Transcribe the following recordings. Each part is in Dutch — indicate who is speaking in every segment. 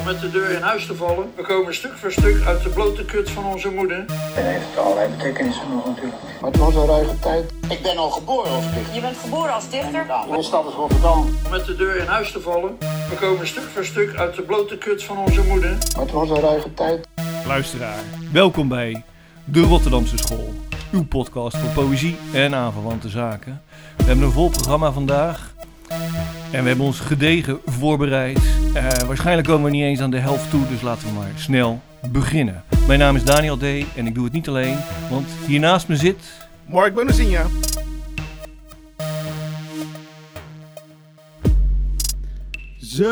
Speaker 1: om met de deur in huis te vallen. We komen stuk voor stuk uit de blote kut van onze moeder.
Speaker 2: En heeft allerlei betekenissen nog natuurlijk.
Speaker 3: Maar het was een ruige tijd.
Speaker 2: Ik ben al geboren als dichter.
Speaker 4: Je bent geboren als dichter?
Speaker 2: Mijn stad is Rotterdam.
Speaker 1: Om met de deur in huis te vallen. We komen stuk voor stuk uit de blote kut van onze moeder.
Speaker 3: Maar het was een ruige tijd.
Speaker 5: Luisteraar, welkom bij De Rotterdamse School. Uw podcast voor poëzie en aanverwante zaken. We hebben een vol programma vandaag. En we hebben ons gedegen voorbereid. Eh, waarschijnlijk komen we niet eens aan de helft toe, dus laten we maar snel beginnen. Mijn naam is Daniel D. en ik doe het niet alleen, want hier naast me zit...
Speaker 6: Mark Bonasinha. Zo,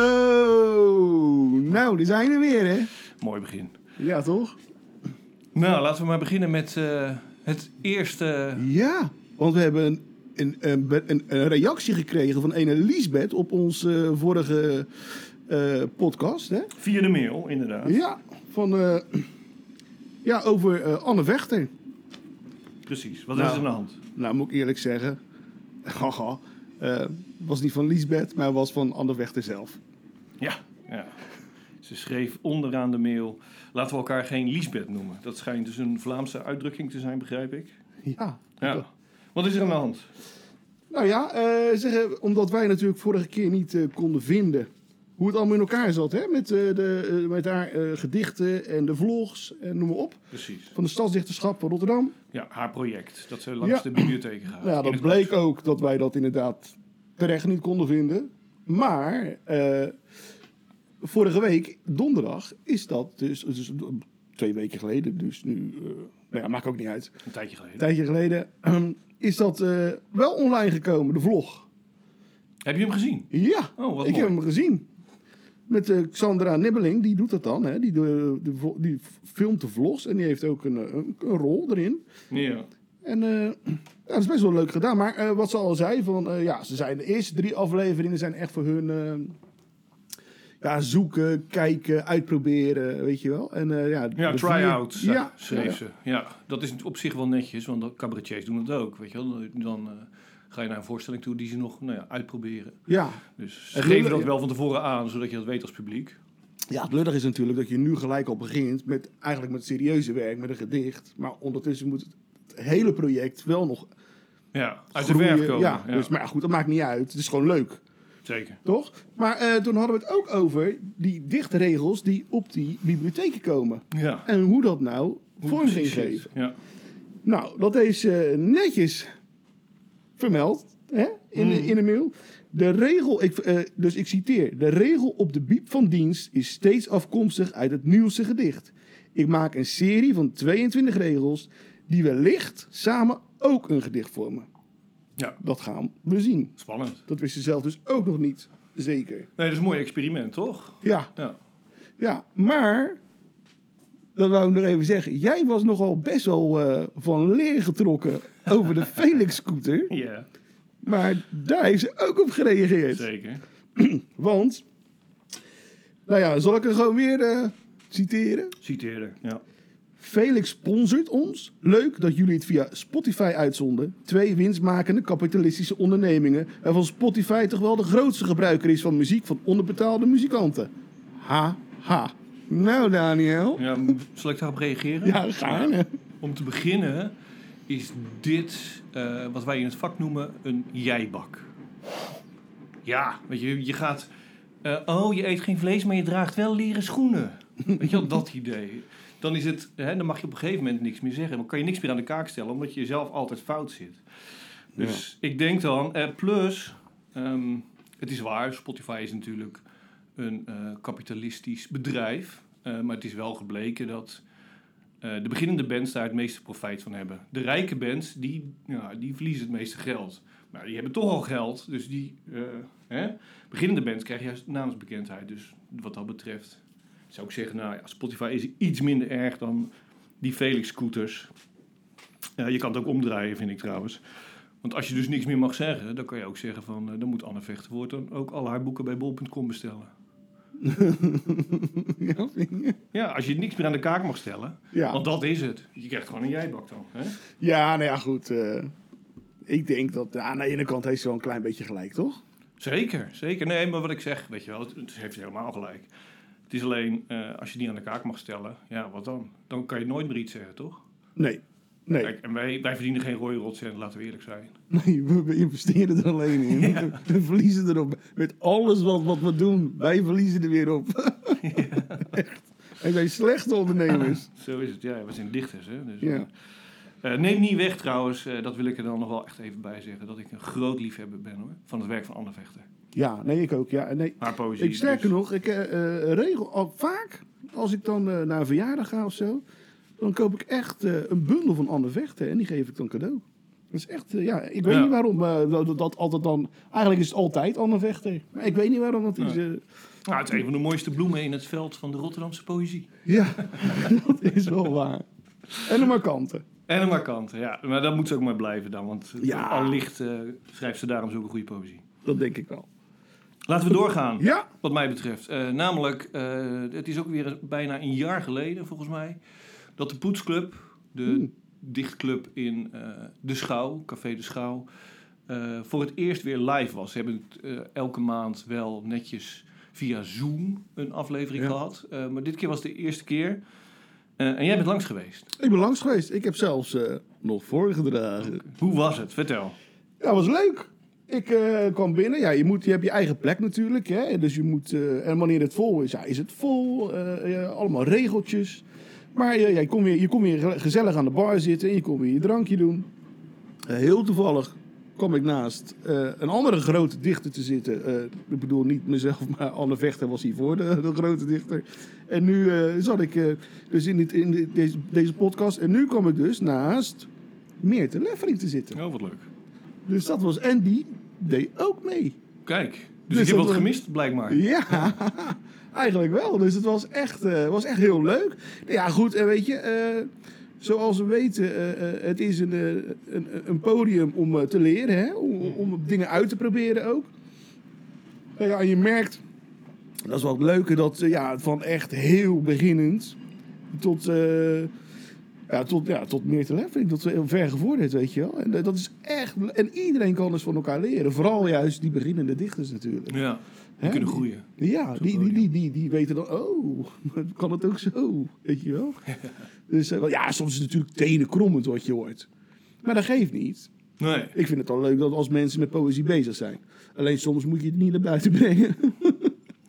Speaker 6: nou, die zijn er weer, hè?
Speaker 5: Mooi begin.
Speaker 6: Ja, toch?
Speaker 5: Nou, laten we maar beginnen met eh, het eerste...
Speaker 6: Ja, want we hebben een, een, een, een, een reactie gekregen van ene Liesbeth op onze vorige eh, podcast, hè?
Speaker 5: Via de mail, inderdaad.
Speaker 6: Ja, van, eh, ja over eh, Anne Vechter.
Speaker 5: Precies. Wat
Speaker 6: Nou.
Speaker 5: is er aan de hand?
Speaker 6: Nou, moet ik eerlijk zeggen, haha, eh, was niet van Liesbeth, maar was van Anne Vechter zelf.
Speaker 5: Ja, ja. Ze schreef onderaan de mail... Laten we elkaar geen Liesbeth noemen. Dat schijnt dus een Vlaamse uitdrukking te zijn, begrijp ik.
Speaker 6: Ja,
Speaker 5: Ja. Wat is er aan de hand?
Speaker 6: Nou ja, eh, zeggen, omdat wij natuurlijk vorige keer niet eh, konden vinden hoe het allemaal in elkaar zat. Hè? Met, eh, de, met haar gedichten en de vlogs en noem maar op.
Speaker 5: Precies.
Speaker 6: Van de Stadsdichterschap van Rotterdam.
Speaker 5: Ja, haar project. Dat ze langs
Speaker 6: Ja.
Speaker 5: de bibliotheek gaat.
Speaker 6: Ja, dat bleek ook dat wij dat inderdaad terecht niet konden vinden. Maar vorige week, donderdag, is dat dus, dus twee weken geleden. Dus nu, nou ja, maakt ook niet uit.
Speaker 5: Een tijdje geleden.
Speaker 6: Een tijdje geleden is dat eh, wel online gekomen, de vlog.
Speaker 5: Heb je hem gezien?
Speaker 6: Ja,
Speaker 5: Oh, wat
Speaker 6: ik
Speaker 5: mooi.
Speaker 6: heb hem gezien. Met eh, Xandra Nibbeling, die doet dat dan. Hè? Die, de, de, die filmt de vlogs en die heeft ook een, eh, een, een rol erin.
Speaker 5: Ja.
Speaker 6: En eh, ja, dat is best wel leuk gedaan. Maar eh, wat ze al zei, van, eh, ja, ze zijn de eerste drie afleveringen zijn echt voor hun eh, ja, zoeken, kijken, uitproberen, weet je wel. En, eh, ja,
Speaker 5: Ja, try-out
Speaker 6: vier- Ja,
Speaker 5: schreef
Speaker 6: ja.
Speaker 5: ze. Ja, dat is op zich wel netjes, want de cabaretiers doen het ook. Weet je wel? Dan eh, ga je naar een voorstelling toe die ze nog nou ja, uitproberen.
Speaker 6: Ja.
Speaker 5: Dus ze geven dat wel van tevoren aan, zodat je dat weet als publiek.
Speaker 6: ja, het lullig is natuurlijk dat je nu gelijk al begint met eigenlijk met serieuze werk, met een gedicht. Maar ondertussen moet het, hele project wel nog
Speaker 5: Ja, uit de verf komen.
Speaker 6: Ja,
Speaker 5: Ja,
Speaker 6: Dus, maar ja, goed, dat maakt niet uit. Het is gewoon leuk,
Speaker 5: Zeker.
Speaker 6: toch? Maar eh, toen hadden we het ook over die dichtregels die op die bibliotheken komen.
Speaker 5: Ja.
Speaker 6: En hoe dat nou vorm ging
Speaker 5: Precies.
Speaker 6: geven.
Speaker 5: Ja.
Speaker 6: Nou, dat is eh, netjes vermeld hè, in, de,
Speaker 5: Mm.
Speaker 6: in de mail. De regel, ik, eh, dus ik citeer. De regel op de biep van dienst is steeds afkomstig uit het nieuwste gedicht. Ik maak een serie van 22 regels die wellicht samen ook een gedicht vormen.
Speaker 5: Ja,
Speaker 6: Dat gaan we zien.
Speaker 5: spannend.
Speaker 6: Dat wist ze zelf dus ook nog niet zeker.
Speaker 5: Nee, dat is een mooi experiment, toch?
Speaker 6: Ja,
Speaker 5: Ja.
Speaker 6: ja. maar, dat wou ik nog even zeggen. Jij was nogal best wel eh, van leer getrokken over de Felix-scooter.
Speaker 5: Ja,
Speaker 6: Maar daar heeft ze ook op gereageerd.
Speaker 5: zeker.
Speaker 6: Want, nou ja, zal ik er gewoon weer eh, citeren?
Speaker 5: Citeerde. Ja.
Speaker 6: Felix sponsort ons. Leuk dat jullie het via Spotify uitzonden. Twee winstmakende kapitalistische ondernemingen. Waarvan Spotify toch wel de grootste gebruiker is van muziek van onderbetaalde muzikanten. Ha, ha. Nou, Daniel.
Speaker 5: Ja, zal ik daarop reageren?
Speaker 6: Ja, gaarne.
Speaker 5: Om te beginnen is dit eh, wat wij in het vak noemen een jijbak. Ja, weet je, je gaat... eh, oh, je eet geen vlees, maar je draagt wel leren schoenen. Weet je wel, dat idee. Dan, is het, hè, dan mag je op een gegeven moment niks meer zeggen. Dan kan je niks meer aan de kaak stellen, omdat je zelf altijd fout zit. Dus ik denk dan... eh, plus, ehm, het is waar, Spotify is natuurlijk een eh, kapitalistisch bedrijf. Eh, maar het is wel gebleken dat eh, de beginnende bands daar het meeste profijt van hebben. De rijke bands, die, ja, die verliezen het meeste geld. Maar die hebben toch al geld, dus die... hè? Beginnende bands krijgen juist naamsbekendheid. Dus wat dat betreft zou ik zeggen... Nou ja, Spotify is iets minder erg dan die Felix-scooters. Ja, je kan het ook omdraaien, vind ik trouwens. Want als je dus niks meer mag zeggen... dan kan je ook zeggen van... eh, dan moet Anne Vechterwoord dan ook al haar boeken bij bol.com bestellen.
Speaker 6: ja, vind je?
Speaker 5: Ja, als je niks meer aan de kaak mag stellen...
Speaker 6: ja.
Speaker 5: Want dat is het. Je krijgt gewoon een jijbak dan. Hè?
Speaker 6: ja, nou ja, goed. eh, ik denk dat ja, aan de ene kant heeft ze wel een klein beetje gelijk, toch?
Speaker 5: Zeker, zeker. Nee, maar wat ik zeg, weet je wel, het, het heeft helemaal gelijk. Het is alleen, eh, als je niet aan de kaak mag stellen, ja, wat dan? Dan kan je nooit meer iets zeggen, toch?
Speaker 6: Nee. Nee.
Speaker 5: Kijk, en wij, wij verdienen geen rode rotcent, laten we eerlijk zijn.
Speaker 6: nee, we, investeren er alleen in. We, we verliezen erop. Met alles wat, wat we doen, wij verliezen er weer op. Echt. En zijn slechte ondernemers.
Speaker 5: Zo is het, ja. We zijn dichters, hè. Dus,
Speaker 6: Ja.
Speaker 5: Eh, neem niet weg trouwens, eh, dat wil ik er dan nog wel echt even bij zeggen, dat ik een groot liefhebber ben hoor, van het werk van Anne Vechter.
Speaker 6: Ja, nee, ik ook. Ja, nee.
Speaker 5: Haar poëzie.
Speaker 6: Ik sterker
Speaker 5: dus-
Speaker 6: nog, ik eh, regel al vaak, als ik dan naar een verjaardag ga of zo, dan koop ik echt een bundel van Anne Vechten en die geef ik dan cadeau. Dat is echt, ja, ik weet
Speaker 5: Ja.
Speaker 6: niet waarom dat, dat altijd dan, eigenlijk is het altijd Anne Vechter. Maar ik weet niet waarom dat is.
Speaker 5: Ja. Nou, het is een van de mooiste bloemen in het veld van de Rotterdamse poëzie.
Speaker 6: ja, dat is wel waar. En de markante.
Speaker 5: En een markante, ja. Maar dat moet ze ook maar blijven dan, want
Speaker 6: Ja.
Speaker 5: allicht eh, schrijft ze daarom zulke goede poëzie.
Speaker 6: Dat denk ik wel.
Speaker 5: Laten we doorgaan,
Speaker 6: Ja,
Speaker 5: wat mij betreft. Eh, namelijk, eh, het is ook weer bijna een jaar geleden, volgens mij, dat de Poetsclub, de
Speaker 6: Hmm.
Speaker 5: dichtclub in De Schouw, Café De Schouw, voor het eerst weer live was. Ze hebben het, elke maand wel netjes via Zoom een aflevering
Speaker 6: Ja.
Speaker 5: gehad. Eh, maar dit keer was de eerste keer. Eh, en jij bent langs geweest.
Speaker 6: ik ben langs geweest. Ik heb zelfs eh, nog voorgedragen.
Speaker 5: Hoe was het? Vertel.
Speaker 6: Ja, was leuk. Ik eh, kwam binnen. Ja, je, moet, je hebt je eigen plek natuurlijk. Hè? Dus je moet, en wanneer het vol is, ja, is het vol. Allemaal regeltjes. Maar ja, je komt weer, je weer ge- gezellig aan de bar zitten. En je komt weer je drankje doen. Heel toevallig kwam ik naast eh, een andere grote dichter te zitten. Eh, ik bedoel niet mezelf, maar Anne Vechter was hiervoor de, de grote dichter. En nu eh, zat ik dus in, dit, in dit- deze, deze podcast. En nu kwam ik dus naast Meerte Leffering te zitten.
Speaker 5: Oh, wat leuk.
Speaker 6: Dus dat was, en die deed ook mee.
Speaker 5: Kijk, dus,
Speaker 6: Dus
Speaker 5: ik heb
Speaker 6: dat
Speaker 5: wat gemist, blijkbaar.
Speaker 6: Ja, eigenlijk wel. Dus het was echt, was echt heel leuk. Ja, goed, en weet je, zoals we weten, eh, het is een, eh, een, een podium om te leren, hè? Om, om dingen uit te proberen ook. Nou ja, en je merkt, dat is wel het leuke, dat ja, van echt heel beginnend tot, ja, tot, ja, tot meer te leffering, tot heel ver gevorderd, weet je wel. En dat is echt, en iedereen kan dus van elkaar leren. Vooral juist die beginnende dichters natuurlijk.
Speaker 5: Ja, die kunnen groeien.
Speaker 6: Ja, die, die, die, die, weten dan, oh, kan het ook zo, weet je wel. Dus eh, ja, soms is het natuurlijk tenenkrommend wat je hoort. Maar dat geeft niet.
Speaker 5: Nee.
Speaker 6: Ik vind het al leuk dat als mensen met poëzie bezig zijn. Alleen soms moet je het niet naar buiten brengen.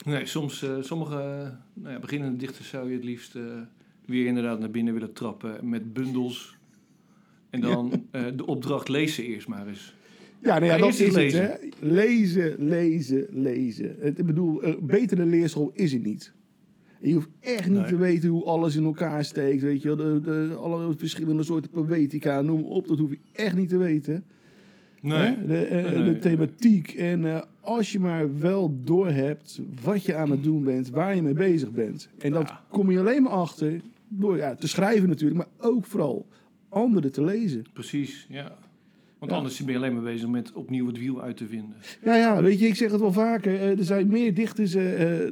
Speaker 5: Nee, soms, eh, sommige eh, nou ja, beginnende dichters zou je het liefst weer inderdaad naar binnen willen trappen met bundels. En dan de opdracht lees ze eerst maar eens.
Speaker 6: Ja, nou ja, dat is
Speaker 5: eens
Speaker 6: het, hè. Lezen, lezen, lezen. Het, ik bedoel, een betere leerschool is het niet. Je hoeft echt niet
Speaker 5: Nee.
Speaker 6: te weten hoe alles in elkaar steekt, weet je wel. De, de, alle verschillende soorten poëtica, noem op. Dat hoef je echt niet te weten.
Speaker 5: Nee.
Speaker 6: De, eh,
Speaker 5: Nee,
Speaker 6: de thematiek. En eh, als je maar wel doorhebt wat je aan het doen bent, waar je mee bezig bent. En dat
Speaker 5: Ja.
Speaker 6: kom je alleen maar achter door ja, te schrijven natuurlijk, maar ook vooral anderen te lezen.
Speaker 5: Precies, ja. Want
Speaker 6: Ja.
Speaker 5: anders ben je alleen maar bezig met opnieuw het wiel uit te vinden.
Speaker 6: Ja, ja, weet je, ik zeg het wel vaker. eh, er zijn meer dichters eh, eh,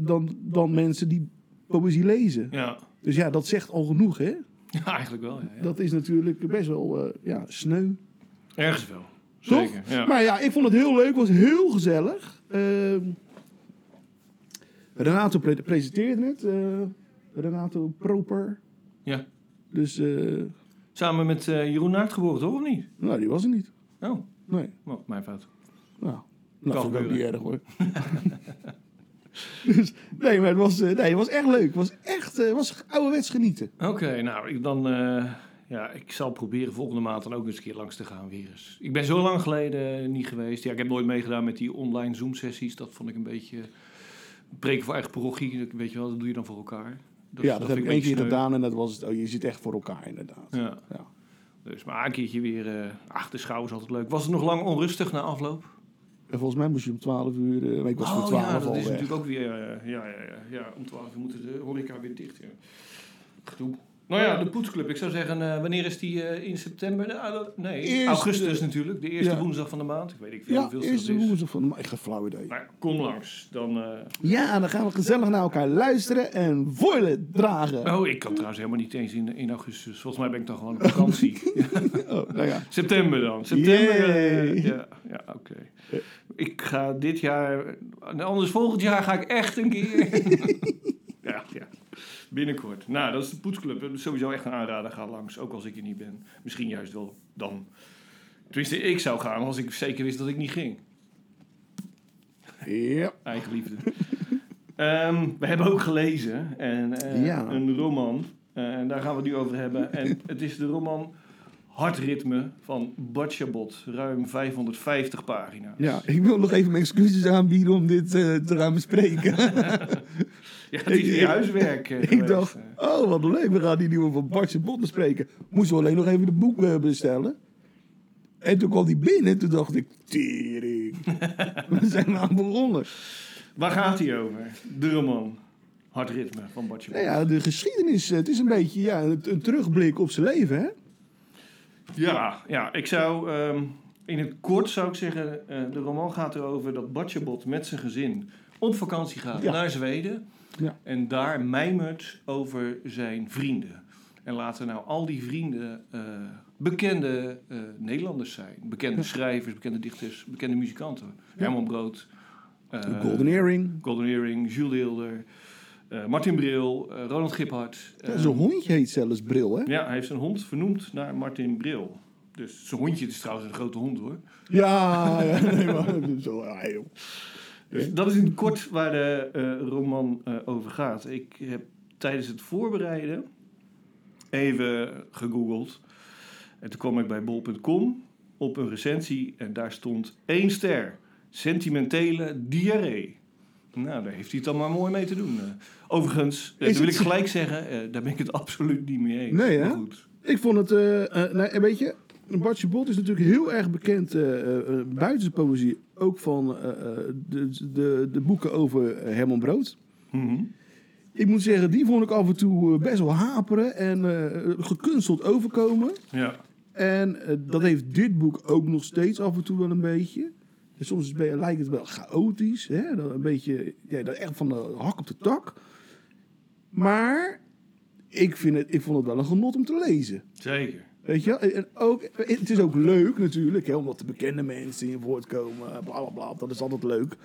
Speaker 6: dan, dan mensen die poëzie lezen.
Speaker 5: Ja,
Speaker 6: Dus ja, dat zegt al genoeg, hè?
Speaker 5: ja eigenlijk wel. Ja.
Speaker 6: Dat is natuurlijk best wel ja, sneu.
Speaker 5: Ergens wel. Zeker.
Speaker 6: Maar ja, ik vond het heel leuk. was heel gezellig. Ehm, Renato pre- presenteerde het. Renato Proper.
Speaker 5: ja.
Speaker 6: Dus, eh,
Speaker 5: Samen met eh, Jeroen Naartgeboren, toch? Of niet?
Speaker 6: nou, die was er niet.
Speaker 5: Oh,
Speaker 6: Nee.
Speaker 5: oh mijn fout.
Speaker 6: Nou, nou vond ik ook niet erg hoor. dus, nee, maar het was, eh, nee, het was echt leuk. Het was echt eh, het was ouderwets genieten.
Speaker 5: Oké, nou, ik dan... ja, ik zal proberen volgende maand dan ook eens een keer langs te gaan weer eens. Ik ben zo lang geleden niet geweest. Ja, ik heb nooit meegedaan met die online Zoom-sessies. Dat vond ik een beetje... Preken voor eigen parochie, dat- weet je wel, dat doe je dan voor elkaar.
Speaker 6: Ja, dat, heb ik één keer
Speaker 5: sneu.
Speaker 6: gedaan en dat was het. Oh, je zit echt voor elkaar inderdaad.
Speaker 5: Ja.
Speaker 6: Ja.
Speaker 5: Dus maar een keertje weer... eh ach, de schouw is altijd leuk. Was het nog lang onrustig na afloop?
Speaker 6: En volgens mij moest je om 12 uur. maar ik was voor
Speaker 5: oh
Speaker 6: 12
Speaker 5: ja, dat
Speaker 6: al
Speaker 5: is
Speaker 6: weg.
Speaker 5: natuurlijk ook weer... eh, ja, ja, ja, ja, om 12 uur moeten de horeca weer dicht. Ja. Gedoe. Nou ja, de poetsclub. Ik zou zeggen, eh, wanneer is die eh, in september? Dat- nee,
Speaker 6: Eerste-
Speaker 5: augustus natuurlijk. De eerste
Speaker 6: Ja.
Speaker 5: woensdag van de maand. Ik weet niet veel
Speaker 6: Ja,
Speaker 5: hoeveel
Speaker 6: eerste
Speaker 5: dat is.
Speaker 6: woensdag van de ma- Ik ga flauw idee.
Speaker 5: Nou, kom langs. Dan, eh,
Speaker 6: Ja, dan gaan we gezellig naar elkaar luisteren en voilen dragen.
Speaker 5: Oh, ik kan trouwens helemaal niet eens in, in augustus. Volgens mij ben ik dan gewoon op vakantie.
Speaker 6: Oh, nou ja.
Speaker 5: September dan. September. ja, ja oké. ik ga dit jaar... Anders volgend jaar ga ik echt een keer... Binnenkort. Nou, dat is de Poetsclub. Dat is Sowieso echt een aanrader. Ga langs, ook als ik er niet ben. Misschien juist wel dan. Tenminste, ik zou gaan als ik zeker wist dat ik niet ging.
Speaker 6: Ja.
Speaker 5: Eigen liefde. Ehm, we hebben ook gelezen en, eh,
Speaker 6: Ja.
Speaker 5: een roman. Eh, en daar gaan we het nu over hebben. En het is de roman Hartritme van Batjabot. Ruim 550 pagina's.
Speaker 6: ja, ik wil nog even mijn excuses aanbieden om dit eh, te gaan bespreken.
Speaker 5: Ja, het is huiswerk. eh,
Speaker 6: ik
Speaker 5: geweest.
Speaker 6: dacht, oh wat leuk, we gaan die nieuwe van Bartje Bot bespreken. Moesten we alleen nog even het boek eh, bestellen. En toen kwam die binnen, toen dacht ik, tering. we zijn aan begonnen.
Speaker 5: Waar gaat hij over? De roman Hartritme van Batjabot.
Speaker 6: Nou ja, de geschiedenis, eh, het is een beetje ja, een, terugblik op zijn leven, hè?
Speaker 5: Ja, ja, ik zou ehm, in het kort zou ik zeggen, eh, de roman gaat erover dat Batjabot met zijn gezin op vakantie gaat
Speaker 6: Ja.
Speaker 5: naar Zweden.
Speaker 6: Ja.
Speaker 5: En daar mijmert over zijn vrienden. En laten nou al die vrienden eh, bekende eh, Nederlanders zijn. Bekende schrijvers, bekende dichters, bekende muzikanten. Herman Brood. eh,
Speaker 6: De Golden Earring.
Speaker 5: Golden Earring, Jules Deelder, eh, Martin Bril, eh, Ronald Giphart.
Speaker 6: Ja,
Speaker 5: eh,
Speaker 6: Zo'n hondje heet zelfs Bril, hè?
Speaker 5: ja, hij heeft zijn hond vernoemd naar Martin Bril. Dus zijn hondje is trouwens een grote hond hoor.
Speaker 6: Ja, ja nee, maar zo, ja, joh.
Speaker 5: Dus dat is in het kort waar de eh, roman eh, over gaat. Ik heb tijdens het voorbereiden even gegoogeld. En toen kwam ik bij bol.com op een recensie en daar stond één ster. Sentimentele diarree. Nou, daar heeft hij het dan maar mooi mee te doen. eh. Overigens, eh, dat wil ik gelijk zeggen, eh, daar ben ik het absoluut niet mee eens.
Speaker 6: Nee, hè?
Speaker 5: Goed.
Speaker 6: Ik vond het, eh eh, nou, weet je, Bartje Bot is natuurlijk heel erg bekend eh, eh, eh, buiten zijn poëzie. Ook van de, de, de boeken over Herman Brood.
Speaker 5: Mhm.
Speaker 6: Ik moet zeggen, die vond ik af en toe best wel haperen en gekunsteld overkomen.
Speaker 5: Ja.
Speaker 6: En dat heeft dit boek ook nog steeds af en toe wel een beetje. En soms is het, bij- lijkt het wel chaotisch. Hè? Dat een beetje, ja, dat echt van de hak op de tak. Maar ik, vind het, ik vond het wel een genot om te lezen.
Speaker 5: Zeker.
Speaker 6: Weet je? En ook, het is ook leuk natuurlijk, hè, omdat de bekende mensen in woord komen. Bla bla bla, dat is altijd leuk.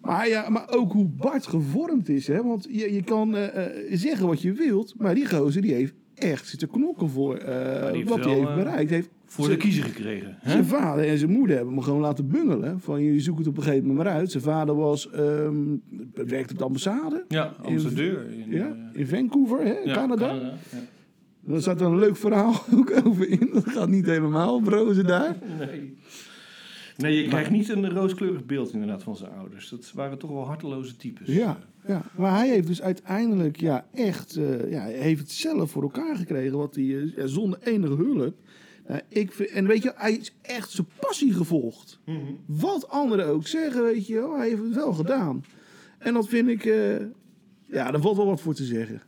Speaker 6: Maar, ja, maar ook hoe Bart gevormd is. Hè? Want je, je kan eh, eh, zeggen wat je wilt, maar die gozer die heeft echt zitten knokken voor eh,
Speaker 5: heeft
Speaker 6: wat hij heeft bereikt. Heeft
Speaker 5: Voor
Speaker 6: zijn-
Speaker 5: de kiezer gekregen. Hè?
Speaker 6: zijn vader en zijn moeder hebben hem gewoon laten bungelen. Van je zoekt het op een gegeven moment maar uit. Zijn vader was, ehm werkte op de ambassade.
Speaker 5: Ja, ambassadeur. In,
Speaker 6: Ja,
Speaker 5: eh,
Speaker 6: in Vancouver, hè,
Speaker 5: ja,
Speaker 6: Canada.
Speaker 5: ja.
Speaker 6: Daar zat een leuk verhaal ook over in. Dat gaat niet helemaal brozen daar.
Speaker 5: Nee. Nee, je krijgt niet een rooskleurig beeld inderdaad van zijn ouders. Dat waren toch wel harteloze types.
Speaker 6: Ja, ja, maar hij heeft dus uiteindelijk ja, echt eh, ja, heeft het zelf voor elkaar gekregen. Wat hij eh, zonder enige hulp. Nou, ik vind, en weet je, hij is echt zijn passie gevolgd.
Speaker 5: Mhm.
Speaker 6: Wat anderen ook zeggen, weet je hij heeft het wel gedaan. En dat vind ik, eh, ja, daar valt wel wat voor te zeggen.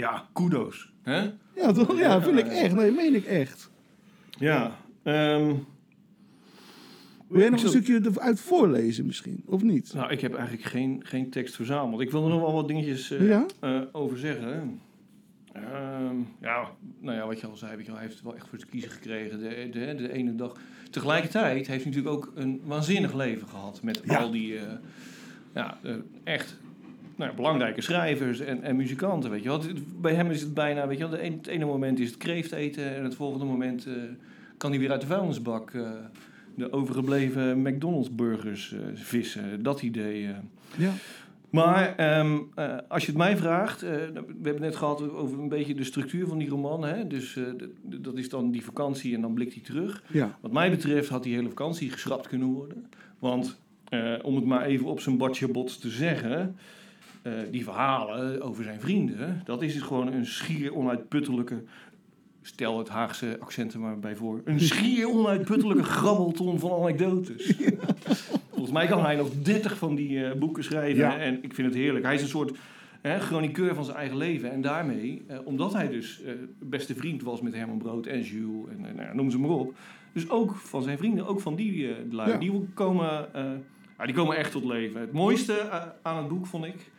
Speaker 5: Ja, kudo's. Hè?
Speaker 6: Ja, toch? Ja, vind ik echt. Nee, meen ik echt.
Speaker 5: Ja. ehm,
Speaker 6: Wil jij nog een stukje eruit voorlezen misschien, of niet?
Speaker 5: nou, ik heb eigenlijk geen, geen tekst verzameld. Ik wil er nog wel wat dingetjes eh,
Speaker 6: Ja?
Speaker 5: eh, over zeggen. Ehm, ja, nou ja, wat je al zei, weet je wel, hij heeft wel echt voor zijn kiezen gekregen. De, de, de ene dag. Tegelijkertijd heeft hij natuurlijk ook een waanzinnig leven gehad. Met
Speaker 6: Ja.
Speaker 5: al die, eh, ja, echt nou, belangrijke schrijvers en, en muzikanten, weet je wel. Bij hem is het bijna, weet je wel, het ene moment is het kreeft eten en het volgende moment eh, kan hij weer uit de vuilnisbak eh, de overgebleven McDonald's burgers eh, vissen. Dat idee.
Speaker 6: Ja.
Speaker 5: Maar ehm, eh, als je het mij vraagt, we hebben het net gehad over een beetje de structuur van die roman. Hè? Dus dat is dan die vakantie en dan blikt hij terug.
Speaker 6: Ja.
Speaker 5: Wat mij betreft had die hele vakantie geschrapt kunnen worden. Want om het maar even op zijn badje bots te zeggen, eh, die verhalen over zijn vrienden, dat is dus gewoon een schier onuitputtelijke. Stel het Haagse accent er maar bij voor. Een schier onuitputtelijke grabbelton van anekdotes. Volgens mij kan hij nog 30 van die eh, boeken schrijven.
Speaker 6: Ja.
Speaker 5: En ik vind het heerlijk. Hij is een soort hè, chroniqueur van zijn eigen leven. En daarmee, eh, omdat hij dus eh, beste vriend was met Herman Brood en Jules en, en nou noem ze maar op. Dus ook van zijn vrienden, ook van die lui.
Speaker 6: Ja.
Speaker 5: Die, komen, ja, die komen echt tot leven. Het mooiste aan het boek vond ik...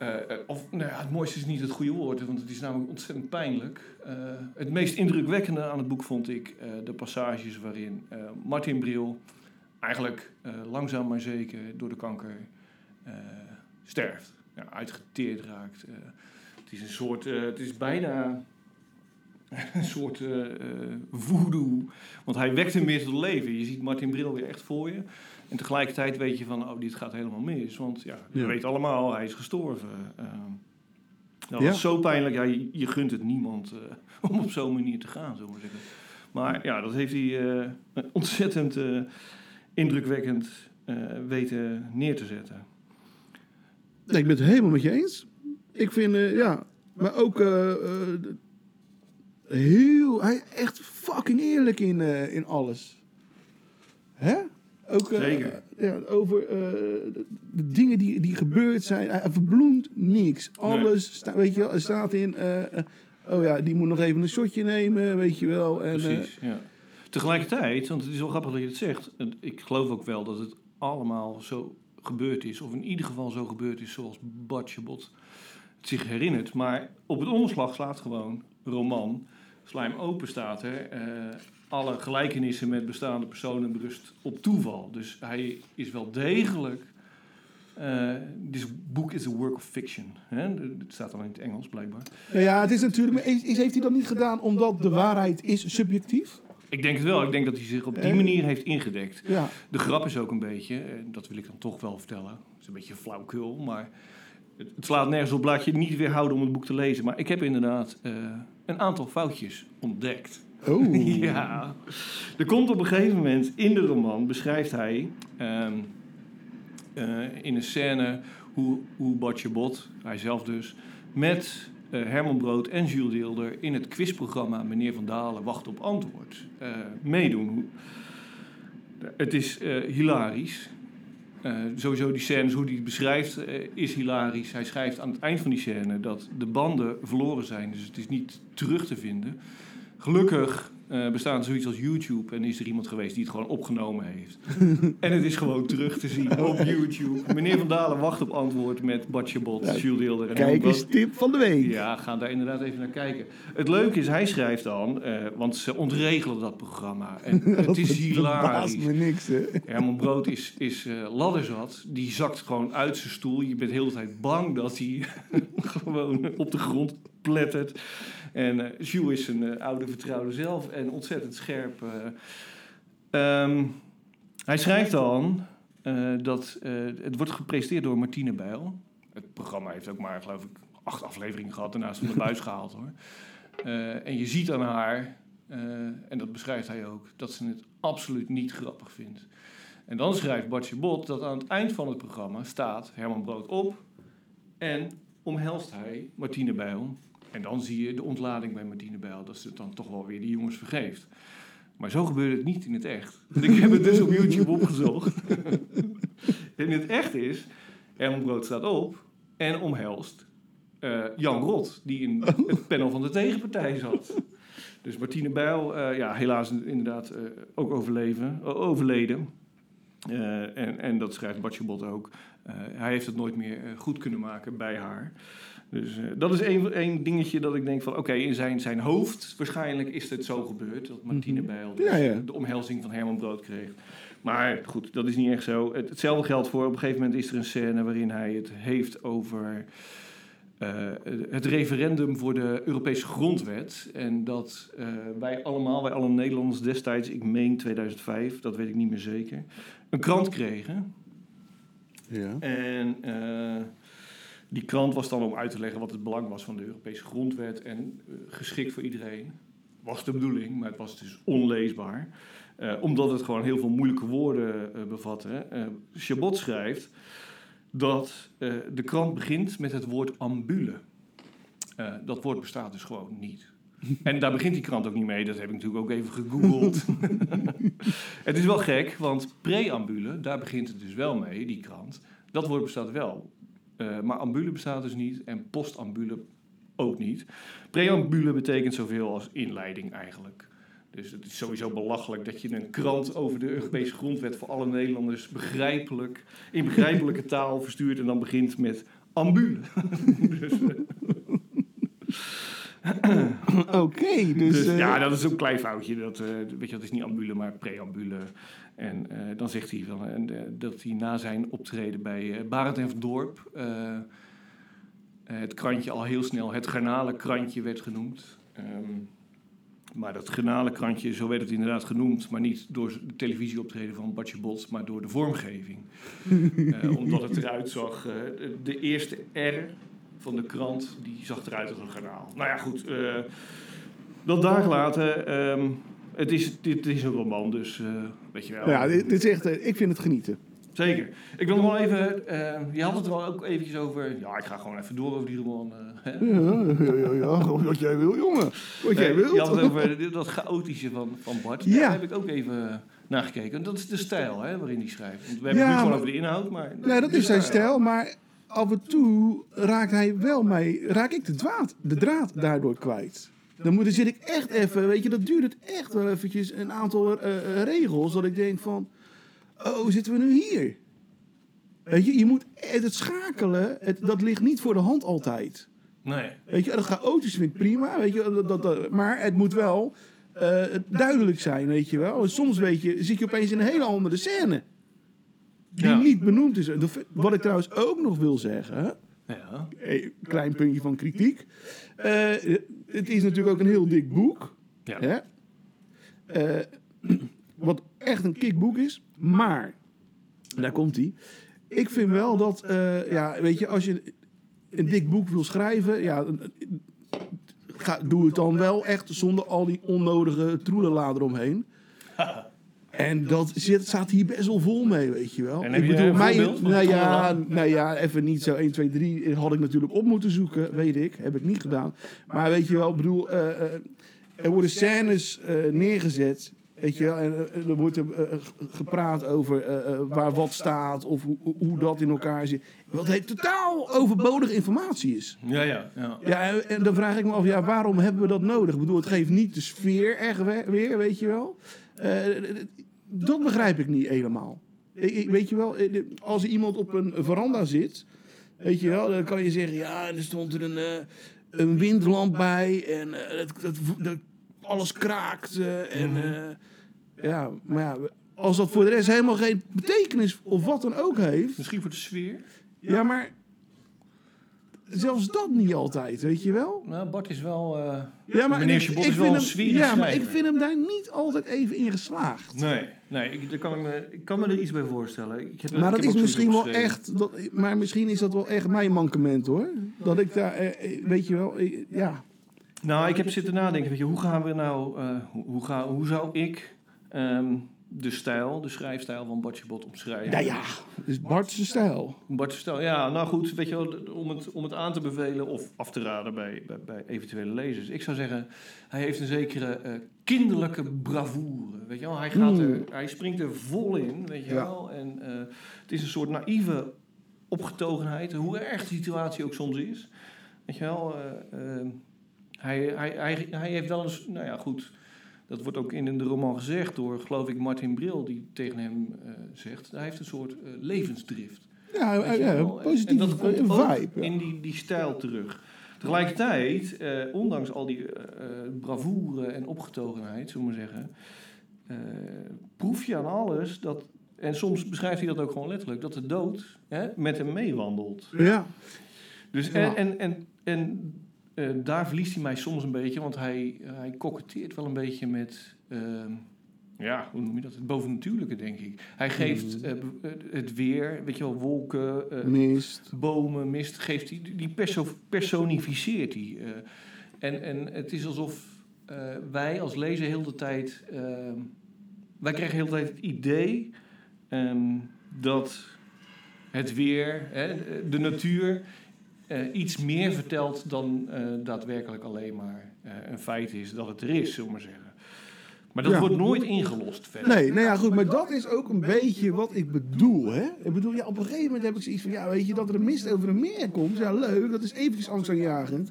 Speaker 5: eh, eh, of nou ja, het mooiste is niet het goede woord, want het is namelijk ontzettend pijnlijk. Eh, het meest indrukwekkende aan het boek vond ik de passages waarin Martin Bril eigenlijk langzaam maar zeker door de kanker sterft. Ja, uitgeteerd raakt. Het is een soort, het is bijna een soort voodoo. Want hij wekt hem weer tot leven. Je ziet Martin Bril weer echt voor je. En tegelijkertijd weet je van, oh, dit gaat helemaal mis. Want ja, je
Speaker 6: Ja.
Speaker 5: weet allemaal, hij is gestorven. Eh, dat
Speaker 6: Ja.
Speaker 5: was zo pijnlijk. Ja, je, je gunt het niemand eh, om op zo'n manier te gaan, maar zeggen. Maar ja, dat heeft hij eh, ontzettend eh, indrukwekkend weten neer te zetten.
Speaker 6: Nee, ik ben het helemaal met je eens. Ik vind, ja, maar ook heel, hij echt fucking eerlijk in, in alles. Hè? Ook, eh,
Speaker 5: Zeker.
Speaker 6: ja, over eh, de, de dingen die, die gebeurd zijn. Hij verbloemt niks. Alles, sta, weet je wel, er staat in, eh, oh ja, die moet nog even een shotje nemen, weet je wel. En,
Speaker 5: Precies, ja. Tegelijkertijd, want het is wel grappig dat je het zegt. Ik geloof ook wel dat het allemaal zo gebeurd is. Of in ieder geval zo gebeurd is zoals Batjebot het zich herinnert. Maar op het onderslag slaat gewoon roman. Slijm open staat er. Eh, alle gelijkenissen met bestaande personen berust op toeval. Dus hij is wel degelijk... eh this book is a work of fiction. Hè? Het staat dan in het Engels blijkbaar.
Speaker 6: nou ja, het is natuurlijk, maar is, is- heeft hij dat niet gedaan omdat de waarheid is subjectief?
Speaker 5: Ik denk het wel. Ik denk dat hij zich op die
Speaker 6: Eh?
Speaker 5: manier heeft ingedekt.
Speaker 6: Ja.
Speaker 5: De grap is ook een beetje, en dat wil ik dan toch wel vertellen. Het is een beetje flauwkul, maar het, slaat nergens op. Laat je niet weerhouden om het boek te lezen. Maar ik heb inderdaad eh, een aantal foutjes ontdekt.
Speaker 6: Oh.
Speaker 5: Ja. Er komt op een gegeven moment in de roman, beschrijft hij ehm, eh, in een scène hoe, hoe Bartje Bot, hij zelf dus, met eh, Herman Brood en Jules Deelder in het quizprogramma Meneer Van Dalen Wacht op Antwoord eh, meedoen. Het is hilarisch. Sowieso die scènes, hoe hij het beschrijft, is hilarisch. Hij schrijft aan het eind van die scène dat de banden verloren zijn, dus het is niet terug te vinden. Gelukkig eh bestaat er zoiets als YouTube en is er iemand geweest die het gewoon opgenomen heeft. en het is gewoon terug te zien op YouTube. Meneer Van Dalen wacht op antwoord met Bartje Bot,
Speaker 6: Ja,
Speaker 5: Jules Deelder en
Speaker 6: Kijk eens, tip van de week.
Speaker 5: Ja, ga daar inderdaad even naar kijken. Het leuke is, hij schrijft dan, eh, want ze ontregelen dat programma. En het is hilarisch.
Speaker 6: me niks, hè.
Speaker 5: Herman Brood is, is eh, ladderzat. Die zakt gewoon uit zijn stoel. Je bent de hele tijd bang dat hij gewoon op de grond plettert. En eh Jules is een eh, oude vertrouwde zelf en ontzettend scherp. eh. Ehm, hij schrijft dan dat het wordt gepresenteerd door Martine Bijl. Het programma heeft ook maar, geloof ik, acht afleveringen gehad. Daarnaast van de buis gehaald hoor. En je ziet aan haar, en dat beschrijft hij ook, dat ze het absoluut niet grappig vindt. En dan schrijft Bartje Bot dat aan het eind van het programma staat Herman Brood op en omhelst hij Martine Bijl. En dan zie je de ontlading bij Martine Bijl, dat ze het dan toch wel weer die jongens vergeeft. Maar zo gebeurt het niet in het echt. Ik heb het dus op YouTube opgezocht. in het echt is, Herman Brood staat op en omhelst eh, Jan Rot, die in het panel van de tegenpartij zat. Dus Martine Bijl, eh, ja, helaas inderdaad eh, ook overleven, overleden. En, en dat schrijft Bartje Bot ook. Hij heeft het nooit meer goed kunnen maken bij haar. Dus eh, dat is één één dingetje dat ik denk van... oké, in zijn, zijn hoofd waarschijnlijk is het zo gebeurd... dat Martine Bijl dus
Speaker 6: Ja, ja.
Speaker 5: de omhelzing van Herman Brood kreeg. Maar goed, dat is niet echt zo. Het, hetzelfde geldt voor... op een gegeven moment is er een scène waarin hij het heeft over... eh, het referendum voor de Europese grondwet. En dat eh, wij allemaal, wij alle Nederlanders destijds, ik meen 2005, dat weet ik niet meer zeker, een krant kregen.
Speaker 6: Ja.
Speaker 5: En die krant was dan om uit te leggen wat het belang was van de Europese grondwet en eh, geschikt voor iedereen. Was de bedoeling, maar het was dus onleesbaar. Eh, omdat het gewoon heel veel moeilijke woorden eh, bevatte. Chabot schrijft dat de krant begint met het woord ambule. Dat woord bestaat dus gewoon niet. En daar begint die krant ook niet mee. Dat heb ik natuurlijk ook even gegoogeld. het is wel gek, want preambule, daar begint het dus wel mee, die krant. Dat woord bestaat wel. Eh, maar ambule bestaat dus niet en postambule ook niet. Preambule betekent zoveel als inleiding eigenlijk. Dus het is sowieso belachelijk dat je een krant over de Europese grondwet voor alle Nederlanders begrijpelijk, in begrijpelijke taal verstuurt en dan begint met ambule. dus,
Speaker 6: Oké, dus...
Speaker 5: Dus
Speaker 6: eh,
Speaker 5: ja, dat is ook een klein foutje. Dat, eh, weet je, dat is niet ambule, maar preambule. En eh, dan zegt hij van, en, eh, dat hij na zijn optreden bij eh Barend en Dorp... eh, het krantje al heel snel het garnalenkrantje werd genoemd. Ehm, maar dat garnalenkrantje, zo werd het inderdaad genoemd... maar niet door de televisieoptreden van Bartje Bot, maar door de vormgeving. Eh, omdat het eruit zag... eh, de eerste R van de krant, die zag eruit als een garnaal. Nou ja, goed... eh, dat daar gelaten. ehm, het is, dit is een roman, dus eh, weet je wel.
Speaker 6: ja, dit, is echt... eh, ik vind het genieten.
Speaker 5: Zeker. Ik wil nog wel even... eh, je had het er al ook eventjes over... Ja, ik ga gewoon even door over die roman. eh, hè.
Speaker 6: Ja, ja, ja, wat jij wil, jongen. Wat jij wilt.
Speaker 5: je had het over dat chaotische van, van Bart.
Speaker 6: Ja.
Speaker 5: Daar heb ik ook even naar gekeken. En dat is de stijl hè, waarin hij schrijft. Want we hebben
Speaker 6: Ja,
Speaker 5: het nu gewoon over de inhoud, maar...
Speaker 6: Nee, dat is zijn stijl, maar af en toe raakt hij wel mij, raak ik de draad, de draad daardoor kwijt. Dan, moet, dan zit ik echt even, weet je, dat duurt het echt wel eventjes een aantal eh, eh, regels, dat ik denk van, oh, zitten we nu hier? Weet je, je moet, het schakelen, het, dat ligt niet voor de hand altijd.
Speaker 5: Nee.
Speaker 6: Weet je, dat chaotisch vind ik prima, weet je, dat, dat, dat- maar het moet wel eh, duidelijk zijn, weet je wel. Soms weet je, zit je opeens in een hele andere scène. Die
Speaker 5: Ja.
Speaker 6: niet benoemd is. Wat ik trouwens ook nog wil zeggen,
Speaker 5: Ja.
Speaker 6: een klein puntje van kritiek. Eh, het is natuurlijk ook een heel dik boek.
Speaker 5: Ja.
Speaker 6: Hè? Eh, wat echt een kickboek is. Maar, daar komt hij. Ik vind wel dat, eh, ja, weet je, als je een dik boek wil schrijven, ja, ga, doe het dan wel echt zonder al die onnodige troelenla eromheen. En dat zit, staat hier best wel vol mee, weet je wel.
Speaker 5: En heb je een voorbeeld van
Speaker 6: nou ja, nou ja, even niet zo 1, 2, 3 had ik natuurlijk op moeten zoeken, weet ik. Heb ik niet gedaan. Maar weet je wel, ik bedoel, eh, eh, er worden scènes eh, neergezet. Weet je wel, en er wordt gepraat over waar wat staat of hoe, hoe dat in elkaar zit. Wat het totaal overbodige informatie is.
Speaker 5: Ja, ja, ja.
Speaker 6: Ja, en- dan vraag ik me af, ja, waarom hebben we dat nodig? Ik bedoel, het geeft niet de sfeer echt we- weer, weet je wel. Dat begrijp ik niet helemaal. Ik, ik- weet je wel, eh, als iemand op een veranda zit, weet je wel, dan kan je zeggen, ja, er stond er een, eh, een windlamp bij en eh, dat, dat, dat- alles kraakt. eh, en, eh, ja, maar ja, als dat voor de rest helemaal geen betekenis of wat dan ook heeft,
Speaker 5: Misschien voor de sfeer.
Speaker 6: ja, maar zelfs dat niet altijd, weet je wel.
Speaker 5: Nou, Bart is wel... eh,
Speaker 6: Ja, maar
Speaker 5: Meneer Chabot is wel
Speaker 6: vind
Speaker 5: een
Speaker 6: hem-
Speaker 5: sfeer
Speaker 6: Ja, maar ik vind hem daar niet altijd even in geslaagd.
Speaker 5: Nee, nee ik, daar kan ik, me, ik kan me er iets bij voorstellen. Ik heb,
Speaker 6: Maar
Speaker 5: ik
Speaker 6: dat is misschien wel echt. Dat, maar misschien is dat wel echt mijn mankement hoor. Dat ik daar, eh, eh, weet je wel, eh, ja.
Speaker 5: Nou, ik heb zitten nadenken, weet je, hoe gaan we nou, hoe, hoe, ga, hoe zou ik ehm, de stijl, de schrijfstijl van Bartje Bot omschrijven?
Speaker 6: Nou ja, dus Bart's stijl.
Speaker 5: Bart's stijl, ja, nou goed, weet je wel, om het, om het aan te bevelen of af te raden bij, bij, bij eventuele lezers. Ik zou zeggen, hij heeft een zekere eh, kinderlijke bravoure, weet je wel. Hij, gaat er, hij springt er vol in, weet je
Speaker 6: Ja.
Speaker 5: wel. En eh, het is een soort naïeve opgetogenheid, hoe erg de situatie ook soms is. Weet je wel, eh, hij, hij, hij, hij heeft wel eens, nou ja, goed... Dat wordt ook in de roman gezegd door, geloof ik, Martin Bril, die tegen hem eh, zegt. Hij heeft een soort eh, levensdrift.
Speaker 6: Ja,
Speaker 5: je
Speaker 6: ja,
Speaker 5: wel? En dat komt
Speaker 6: een
Speaker 5: ook
Speaker 6: vibe. ja.
Speaker 5: in die, die stijl terug. Tegelijkertijd, eh, ondanks al die eh, bravoure en opgetogenheid, zullen we maar zeggen, eh, proef je aan alles dat, en soms beschrijft hij dat ook gewoon letterlijk, dat de dood hè, met hem meewandelt.
Speaker 6: Ja,
Speaker 5: Dus
Speaker 6: Ja.
Speaker 5: en, en, en, en eh, daar verliest hij mij soms een beetje, want hij, hij koketteert wel een beetje met, ehm, ja, hoe noem je dat? Het bovennatuurlijke, denk ik. Hij geeft
Speaker 6: Mm.
Speaker 5: eh, eh, het weer, weet je wel, wolken, eh,
Speaker 6: mist.
Speaker 5: bomen, mist, geeft hij, die perso personificeert hij. eh. en, en het is alsof eh, wij als lezer heel de tijd, ehm, wij krijgen heel de tijd het idee ehm, dat het weer, hè, de natuur, eh, iets meer vertelt dan eh, daadwerkelijk alleen maar eh, een feit is dat het er is, zullen we maar zeggen. Maar dat
Speaker 6: Ja.
Speaker 5: wordt nooit ingelost verder.
Speaker 6: Nee, nou ja, goed, maar dat is ook een beetje wat ik bedoel, hè. Ik bedoel, ja, op een gegeven moment heb ik zoiets van, ja, weet je, dat er een mist over een meer komt, ja, leuk, dat is eventjes angstaanjagend.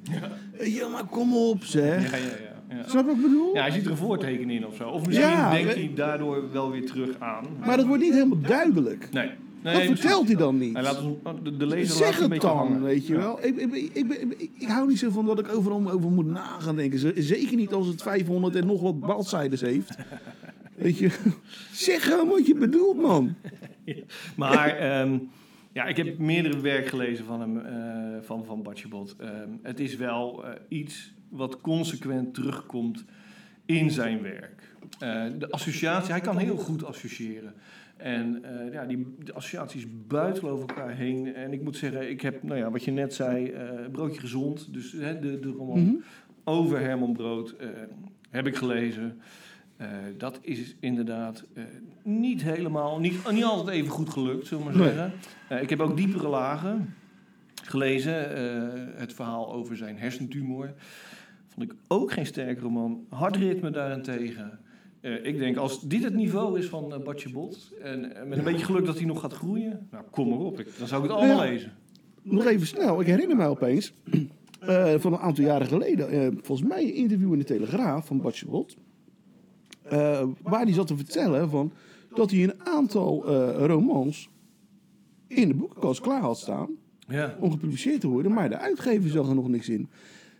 Speaker 6: Je, maar kom op, zeg.
Speaker 5: Ja, ja, ja. ja.
Speaker 6: Snap je wat ik bedoel?
Speaker 5: Ja, hij ziet er een voorteken in of zo. Of misschien
Speaker 6: Ja,
Speaker 5: denkt hij daardoor wel weer terug aan.
Speaker 6: Maar dat wordt niet helemaal duidelijk.
Speaker 5: Nee, Nee,
Speaker 6: dat vertelt hij dan niet.
Speaker 5: Hij laat ons, de, de lezer
Speaker 6: Zeg het dan,
Speaker 5: hangen.
Speaker 6: weet je
Speaker 5: Ja.
Speaker 6: wel. Ik, ik, ik, ik, hou niet zo van dat ik overal over moet na gaan denken. Zeker niet als het 500 en nog wat bladzijden heeft. Weet je, zeg gewoon wat je bedoelt, man.
Speaker 5: Maar ehm, ja, ik heb meerdere werk gelezen van hem, eh, van, van Batjebot. Ehm, het is wel eh, iets wat consequent terugkomt in zijn werk. Eh, de associatie, hij kan heel goed associëren. En eh, ja, die de associaties buiten over elkaar heen. En ik moet zeggen, ik heb, nou ja, wat je net zei, eh, Broodje Gezond. Dus hè, de, de roman
Speaker 6: Mhm.
Speaker 5: over Herman Brood eh, heb ik gelezen. Dat is inderdaad niet helemaal, niet, niet altijd even goed gelukt, zullen we maar zeggen. Ik heb ook diepere lagen gelezen. het verhaal over zijn hersentumor. Vond ik ook geen sterk roman. Hardritme daarentegen. Eh, ik denk, als dit het niveau is van uh, Bartje Bot... en eh, met een beetje geluk dat hij nog gaat groeien... nou, kom maar op. Ik, dan zou ik het allemaal
Speaker 6: Ja.
Speaker 5: lezen.
Speaker 6: Nog even snel, ik herinner mij opeens van een aantal jaren geleden, volgens mij een interview in de Telegraaf van Bart Chabot, eh, waar hij zat te vertellen van dat hij een aantal romans in de boekenkast klaar had staan
Speaker 5: Ja.
Speaker 6: om gepubliceerd te worden, maar de uitgever zag er nog niks in.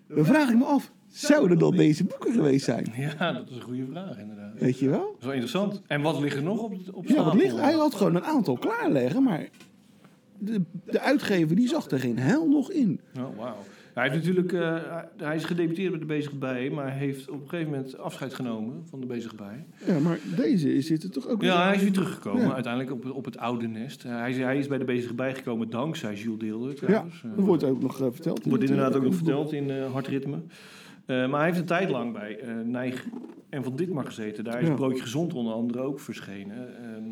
Speaker 6: Dan vraag ik me af, zouden dat deze boeken geweest zijn?
Speaker 5: ja, dat is een goede vraag inderdaad. Dat
Speaker 6: Weet je wel?
Speaker 5: is wel interessant. En wat ligt er nog op, op
Speaker 6: Ja, wat ligt, hij had gewoon een aantal klaarleggen, maar de, de uitgever die zag er geen hel nog in.
Speaker 5: Oh, wauw. Hij, heeft natuurlijk, eh, hij- is gedebuteerd bij de Bezige Bij, maar heeft op een gegeven moment afscheid genomen van de Bezige Bij.
Speaker 6: Ja, maar deze zit er toch ook
Speaker 5: Ja, hij is weer teruggekomen,
Speaker 6: Ja.
Speaker 5: uiteindelijk op, op het oude nest. Hij, is, hij is bij de Bezige Bij gekomen dankzij Jules Deelder
Speaker 6: Ja,
Speaker 5: trouwens.
Speaker 6: Dat wordt ook nog eh, verteld. in
Speaker 5: wordt inderdaad
Speaker 6: eh,
Speaker 5: ook nog verteld in Hartritme. Eh, maar hij heeft een tijd lang bij eh Nijg en Van Ditmar gezeten. Daar is
Speaker 6: Ja.
Speaker 5: Broodje Gezond onder andere ook verschenen. Ehm,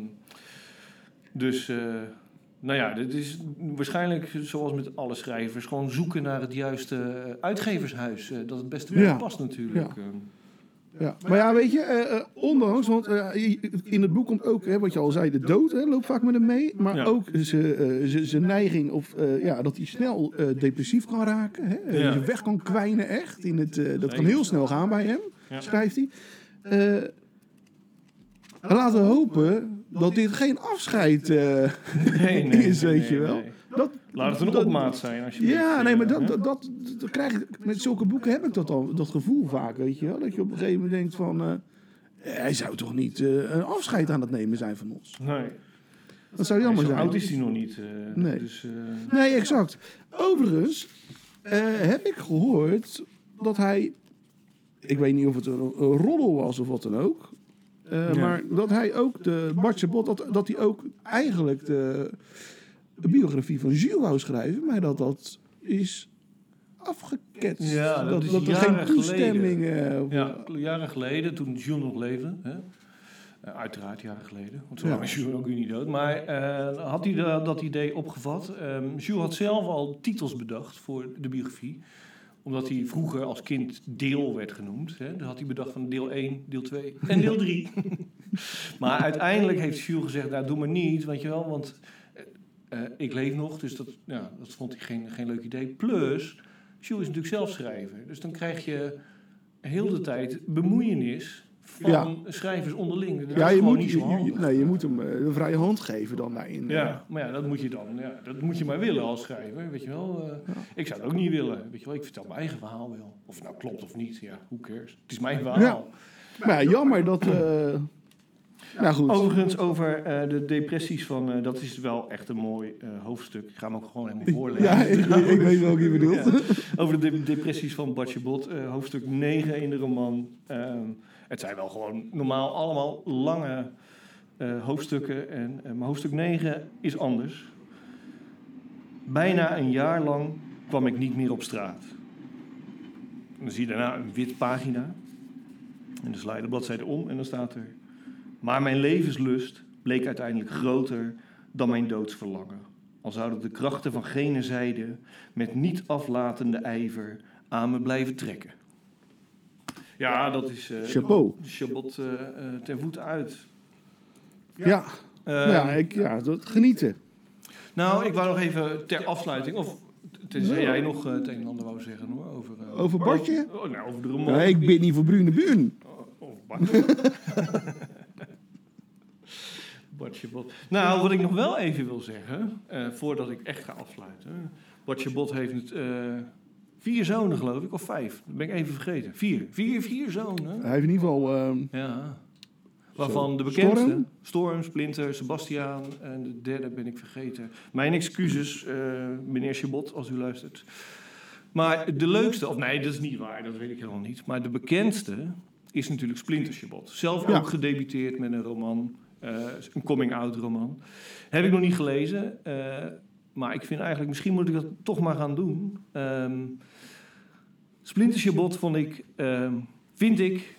Speaker 5: dus, eh, nou ja, dit is waarschijnlijk zoals met alle schrijvers... gewoon zoeken naar het juiste uitgevershuis. dat het beste bij
Speaker 6: Ja.
Speaker 5: past natuurlijk.
Speaker 6: Ja. Ja. Maar ja, weet je, eh, eh, ondanks, want eh, in het boek komt ook, hè, wat je al zei, de dood hè, loopt vaak met hem mee. Maar
Speaker 5: Ja.
Speaker 6: ook zijn neiging, of ja, dat hij snel depressief kan raken. Hè,
Speaker 5: Ja.
Speaker 6: weg kan kwijnen echt. In het, dat kan heel snel gaan bij hem,
Speaker 5: Ja.
Speaker 6: schrijft hij. Laten we hopen dat dit geen afscheid
Speaker 5: nee, nee,
Speaker 6: is, weet
Speaker 5: nee,
Speaker 6: je wel. Dat,
Speaker 5: Laat het een
Speaker 6: dat-
Speaker 5: opmaat zijn. Als je
Speaker 6: Ja, nee, maar dat,
Speaker 5: Hè?
Speaker 6: dat, dat, dat krijg ik, met zulke boeken heb ik dat al, dat gevoel vaak, weet je wel. Dat je op een gegeven moment denkt van, eh, hij zou toch niet eh, een afscheid aan het nemen zijn van ons.
Speaker 5: Nee,
Speaker 6: Dat zou jammer
Speaker 5: zo
Speaker 6: zijn.
Speaker 5: oud is hij nog niet. eh,
Speaker 6: Nee.
Speaker 5: Dus, eh,
Speaker 6: Nee, exact. Overigens eh, heb ik gehoord dat hij, ik weet niet of het een, een roddel was of wat dan ook, eh,
Speaker 5: Ja.
Speaker 6: maar dat hij ook de Bartje Bot, dat, dat hij ook eigenlijk de, de biografie van Jules wou schrijven, maar dat dat is afgeketst.
Speaker 5: Ja, dat
Speaker 6: dat,
Speaker 5: is
Speaker 6: dat er geen toestemming... voor-
Speaker 5: Ja, jaren geleden, toen Jules nog leefde. Hè? Eh, uiteraard jaren geleden, want zo lang is Jules ook weer niet dood. Maar eh, had hij da- dat idee opgevat. Ehm Jules had zelf al titels bedacht voor de biografie. Omdat hij vroeger als kind deel werd genoemd. Hè? Dan had hij bedacht van deel 1, deel 2 en deel 3. maar uiteindelijk heeft Jules gezegd, nou doe maar niet, weet je wel. Want eh, eh, ik leef nog, dus dat, ja, dat vond hij geen, geen leuk idee. Plus, Jules is natuurlijk zelf schrijver. Dus dan krijg je heel de tijd bemoeienis van
Speaker 6: Ja.
Speaker 5: schrijvers onderling. Dat
Speaker 6: Ja, je moet,
Speaker 5: niet
Speaker 6: je,
Speaker 5: zo
Speaker 6: je-
Speaker 5: handig.
Speaker 6: nee, je moet hem eh, een vrije hand geven dan daarin.
Speaker 5: Ja, maar ja, dat moet je dan. Ja, dat moet je maar willen als schrijver, weet je wel. Eh, Ik zou het ook niet willen, weet je wel. Ik vertel mijn eigen verhaal wel. Of het nou klopt of niet, ja, who cares. Het is mijn verhaal.
Speaker 6: Ja. Maar ja, jammer dat... nou goed.
Speaker 5: Overigens, over eh, de depressies van... eh, dat is wel echt een mooi eh, hoofdstuk. Ik ga hem ook gewoon helemaal voorlezen.
Speaker 6: Ja, ik, ik weet welke je bedoelt.
Speaker 5: Ja. Over de de- depressies van Bartje Bot, hoofdstuk 9 in de roman. Ehm, het zijn wel gewoon normaal allemaal lange hoofdstukken. En, maar hoofdstuk 9 is anders. Bijna een jaar lang kwam ik niet meer op straat. En dan zie je daarna een wit pagina. En dan sla je de bladzijde om en dan staat er... Maar mijn levenslust bleek uiteindelijk groter dan mijn doodsverlangen. Al zouden de krachten van gene zijde met niet aflatende ijver aan me blijven trekken. Ja, dat is... eh
Speaker 6: Chapeau.
Speaker 5: Chabot eh, eh, ten voeten uit.
Speaker 6: Ja,
Speaker 5: Eh,
Speaker 6: ja, ik, ja dat, genieten.
Speaker 5: Nou, ik wou nog even ter afsluiting... Of tenzij jij nog het een en ander wou zeggen hoor. Over,
Speaker 6: Over Bartje?
Speaker 5: Oh, nou, over de roman.
Speaker 6: Ja, ik bid niet voor Brune Buren.
Speaker 5: Oh, Bartje. Bartje Bot. Nou, wat ik nog wel even wil zeggen, eh, voordat ik echt ga afsluiten. Bartje Bot heeft eh, vier zonen, geloof ik, of vijf. Dat ben ik even vergeten. Vier. Vier, vier zonen.
Speaker 6: Hij heeft in ieder geval... ehm,
Speaker 5: Ja. Waarvan de bekendste,
Speaker 6: Storm?
Speaker 5: Storm, Splinter, Sebastiaan en de derde ben ik vergeten. Mijn excuses, eh, meneer Chabot, als u luistert. Maar de leukste, of nee, dat is niet waar, dat weet ik helemaal niet. Maar de bekendste is natuurlijk Splinter Chabot. Zelf
Speaker 6: Ja.
Speaker 5: ook gedebuteerd met een roman, een coming-out roman. Heb ik nog niet gelezen, eh, maar ik vind eigenlijk, misschien moet ik dat toch maar gaan doen. Ehm Splinter Chabot vond ik, ehm, vind ik,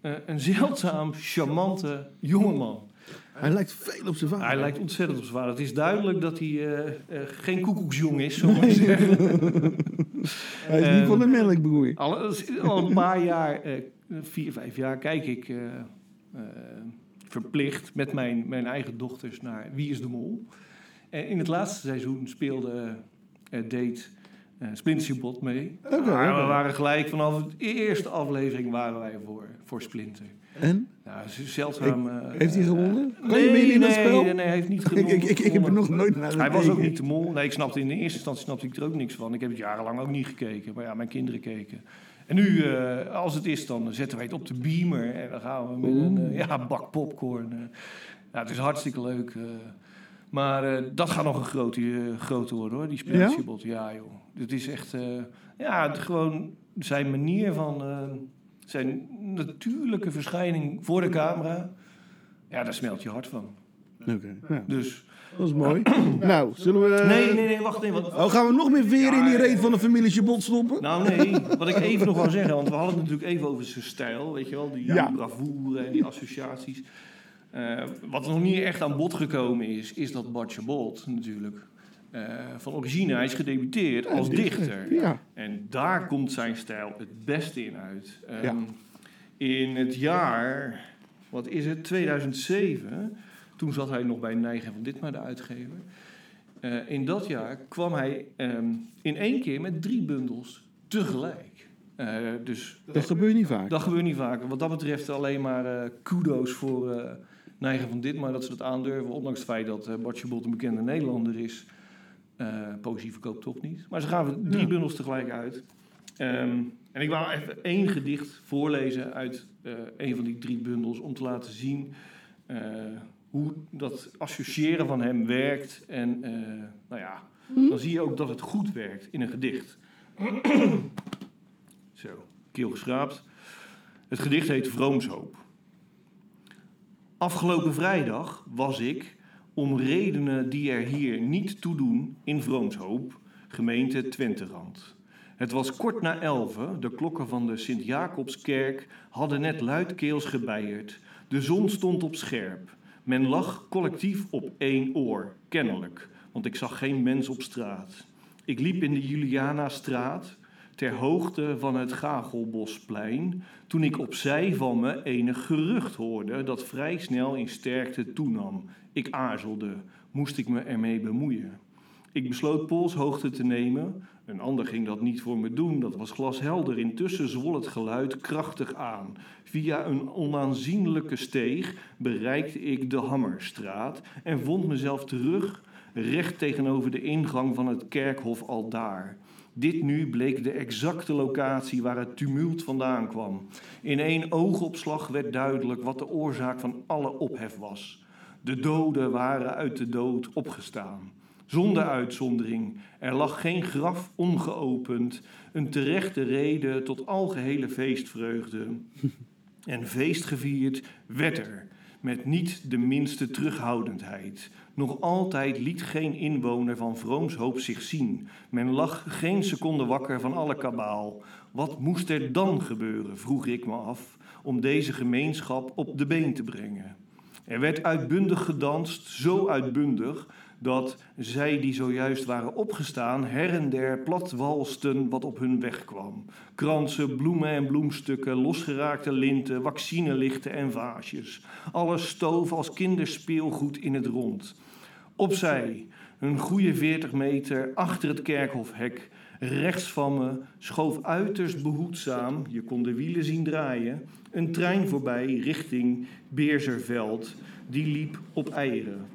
Speaker 5: eh, een zeldzaam, charmante jongeman.
Speaker 6: hij lijkt veel op zijn vader.
Speaker 5: Hij lijkt ontzettend op zijn vader. Het is duidelijk dat hij eh, eh, geen koekoeksjong is, zo maar zeggen.
Speaker 6: Hij is niet
Speaker 5: Ehm,
Speaker 6: van de melkboer.
Speaker 5: Al, al een paar jaar, eh, vier, vijf jaar, kijk ik eh, eh, verplicht met mijn, mijn eigen dochters naar Wie is de Mol. En in het laatste seizoen speelde eh Date eh Splinter Chabot mee. Maar we waren gelijk vanaf de eerste aflevering waren wij voor, voor Splinter.
Speaker 6: En?
Speaker 5: Nou, zeldzaam. eh,
Speaker 6: Heeft hij gewonnen? Kan
Speaker 5: nee,
Speaker 6: je in
Speaker 5: nee,
Speaker 6: spel?
Speaker 5: Nee, nee, hij heeft niet gewonnen.
Speaker 6: ik, ik, ik heb er nog nooit naar
Speaker 5: Hij was ook niet de mol. Nee, ik snapte in de eerste instantie snapte ik er ook niks van. Ik heb het jarenlang ook niet gekeken. Maar ja, mijn kinderen keken. En nu, eh, als het is, dan zetten wij het op de beamer. En dan gaan we met een eh, ja, bak popcorn. eh. ja, het is hartstikke leuk. maar dat gaat nog een grote, grote worden hoor, die Splinterchabot. Ja? joh. Het is echt... ja, het, gewoon zijn manier van... zijn natuurlijke verschijning voor de camera... Ja, daar smelt je hart van.
Speaker 6: Oké, nou,
Speaker 5: Dus...
Speaker 6: dat is mooi. nou, zullen we...
Speaker 5: Nee, nee, nee, wacht even.
Speaker 6: Oh, gaan we nog meer veren in die reet van de familie Chabot stoppen?
Speaker 5: Nou nee, wat ik even nog wil zeggen, want we hadden het natuurlijk even over zijn stijl, weet je wel, die
Speaker 6: Ja.
Speaker 5: bravoure en die associaties. Eh, wat nog niet echt aan bod gekomen is, is dat Bart Chabot natuurlijk eh, van origine, hij is gedebuteerd als dichter.
Speaker 6: Ja.
Speaker 5: En daar komt zijn stijl het beste in uit. Ehm,
Speaker 6: Ja.
Speaker 5: In het jaar, wat is het, 2007, toen zat hij nog bij Nijgen van Ditmar, de uitgever. Eh, in dat jaar kwam hij ehm, in één keer met drie bundels tegelijk. Eh, dus
Speaker 6: Dat gebeurt niet vaak.
Speaker 5: dat gebeurt niet vaker. Wat dat betreft alleen maar eh, kudo's voor eh Nijgen van Ditmar dat ze dat aandurven. Ondanks het feit dat eh Bart Chabot een bekende Nederlander is. Poëzie verkoopt toch niet. Maar ze gaven drie bundels tegelijk uit. Ehm, en ik wou even één gedicht voorlezen uit een van die drie bundels... om te laten zien hoe dat associëren van hem werkt. En eh, nou ja, dan zie je ook dat het goed werkt in een gedicht. Zo, keel geschraapt. Het gedicht heet Vroomshoop. Afgelopen vrijdag was ik, om redenen die er hier niet toe doen, in Vroomshoop, gemeente Twenterand. Het was kort na elven, de klokken van de Sint-Jacobskerk hadden net luidkeels gebeierd. De zon stond op scherp. Men lag collectief op één oor, kennelijk, want ik zag geen mens op straat. Ik liep in de Juliana-straat, ter hoogte van het Gagelbosplein, toen ik opzij van me enig gerucht hoorde dat vrij snel in sterkte toenam. Ik aarzelde, moest ik me ermee bemoeien. Ik besloot polshoogte te nemen. Een ander ging dat niet voor me doen, dat was glashelder. Intussen zwol het geluid krachtig aan. Via een onaanzienlijke steeg bereikte ik de Hammerstraat en vond mezelf terug, recht tegenover de ingang van het kerkhof aldaar. Dit nu bleek de exacte locatie waar het tumult vandaan kwam. In één oogopslag werd duidelijk wat de oorzaak van alle ophef was. De doden waren uit de dood opgestaan. Zonder uitzondering. Er lag geen graf ongeopend. Een terechte reden tot algehele feestvreugde. En feest gevierd werd er. Met niet de minste terughoudendheid. Nog altijd liet geen inwoner van Vroomshoop zich zien. Men lag geen seconde wakker van alle kabaal. Wat moest er dan gebeuren, vroeg ik me af, om deze gemeenschap op de been te brengen. Er werd uitbundig gedanst, zo uitbundig dat zij die zojuist waren opgestaan her en der plat walsten wat op hun weg kwam. Kransen, bloemen en bloemstukken, losgeraakte linten, vaccinelichten en vaasjes. Alles stoof als kinderspeelgoed in het rond. Opzij, een goede 40 meter achter het kerkhofhek, Rechts van me schoof uiterst behoedzaam, je kon de wielen zien draaien, een trein voorbij richting Beerzerveld. Die liep op eieren.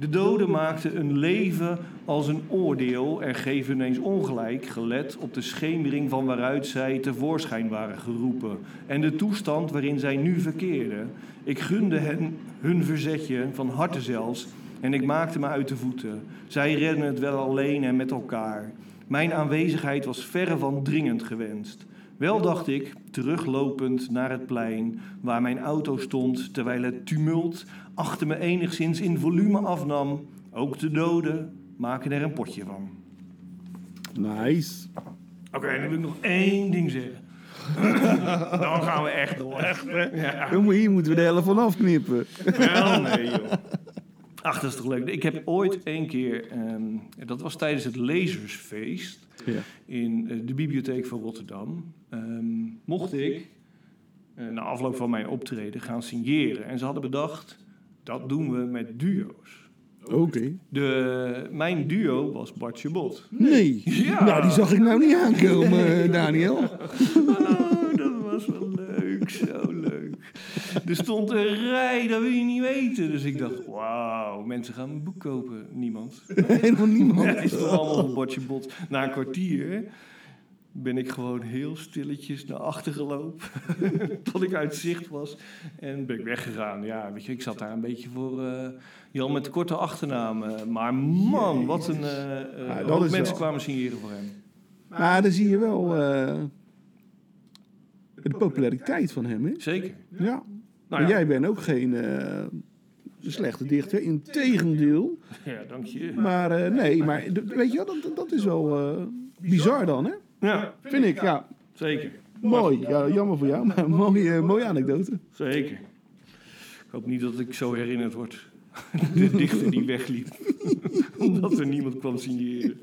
Speaker 5: De doden maakten een leven als een oordeel en geven ineens ongelijk, gelet op de schemering van waaruit zij tevoorschijn waren geroepen en de toestand waarin zij nu verkeerden. Ik gunde hen hun verzetje, van harte zelfs, en ik maakte me uit de voeten. Zij redden het wel alleen en met elkaar. Mijn aanwezigheid was verre van dringend gewenst. Wel dacht ik, teruglopend naar het plein waar mijn auto stond, terwijl het tumult achter me enigszins in volume afnam. Ook de doden maken er een potje van.
Speaker 6: Nice.
Speaker 5: Oké, dan wil ik nog één ding zeggen. dan gaan we echt door. Echt, Ja.
Speaker 6: Jongen, hier moeten we de helft van afknippen.
Speaker 5: Wel, nee joh. Ach, dat is toch leuk. Ik heb ooit één keer, ehm, dat was tijdens het Lezersfeest
Speaker 6: Ja.
Speaker 5: in eh, de bibliotheek van Rotterdam, ehm, mocht ik eh, na afloop van mijn optreden gaan signeren. En ze hadden bedacht, dat doen we met duo's.
Speaker 6: Oké.
Speaker 5: De, mijn duo was Bartje Bot.
Speaker 6: Nee.
Speaker 5: Ja.
Speaker 6: Nou, die zag ik nou niet aankomen, eh, Daniel.
Speaker 5: Oh, dat was wel. Er stond een rij, dat wil je niet weten. Dus ik dacht, wauw, mensen gaan een boek kopen. Niemand.
Speaker 6: Helemaal niemand.
Speaker 5: Ja, is toch allemaal een bordje bot. Na een kwartier ben ik gewoon heel stilletjes naar achter gelopen. tot ik uit zicht was. En ben ik weggegaan. Ja, weet je, ik zat daar een beetje voor eh, Jan met de korte achternaam. eh, maar man, wat een... eh,
Speaker 6: Ja, dat
Speaker 5: mensen
Speaker 6: wel-
Speaker 5: kwamen signeren voor hem.
Speaker 6: Maar dan zie je wel de populariteit van hem, hè?
Speaker 5: Zeker.
Speaker 6: Ja.
Speaker 5: Nou ja,
Speaker 6: jij bent ook geen eh, slechte dichter, integendeel.
Speaker 5: ja, dank je.
Speaker 6: Maar eh, nee, maar weet je wel, dat, dat is wel eh, bizar dan, hè?
Speaker 5: Ja,
Speaker 6: Vind ik, ja.
Speaker 5: zeker.
Speaker 6: Mooi. Ja, jammer voor jou, maar mooie, mooie anekdote.
Speaker 5: Zeker. Ik hoop niet dat ik zo herinnerd word. De dichter die wegliep. Omdat er niemand kwam signeren.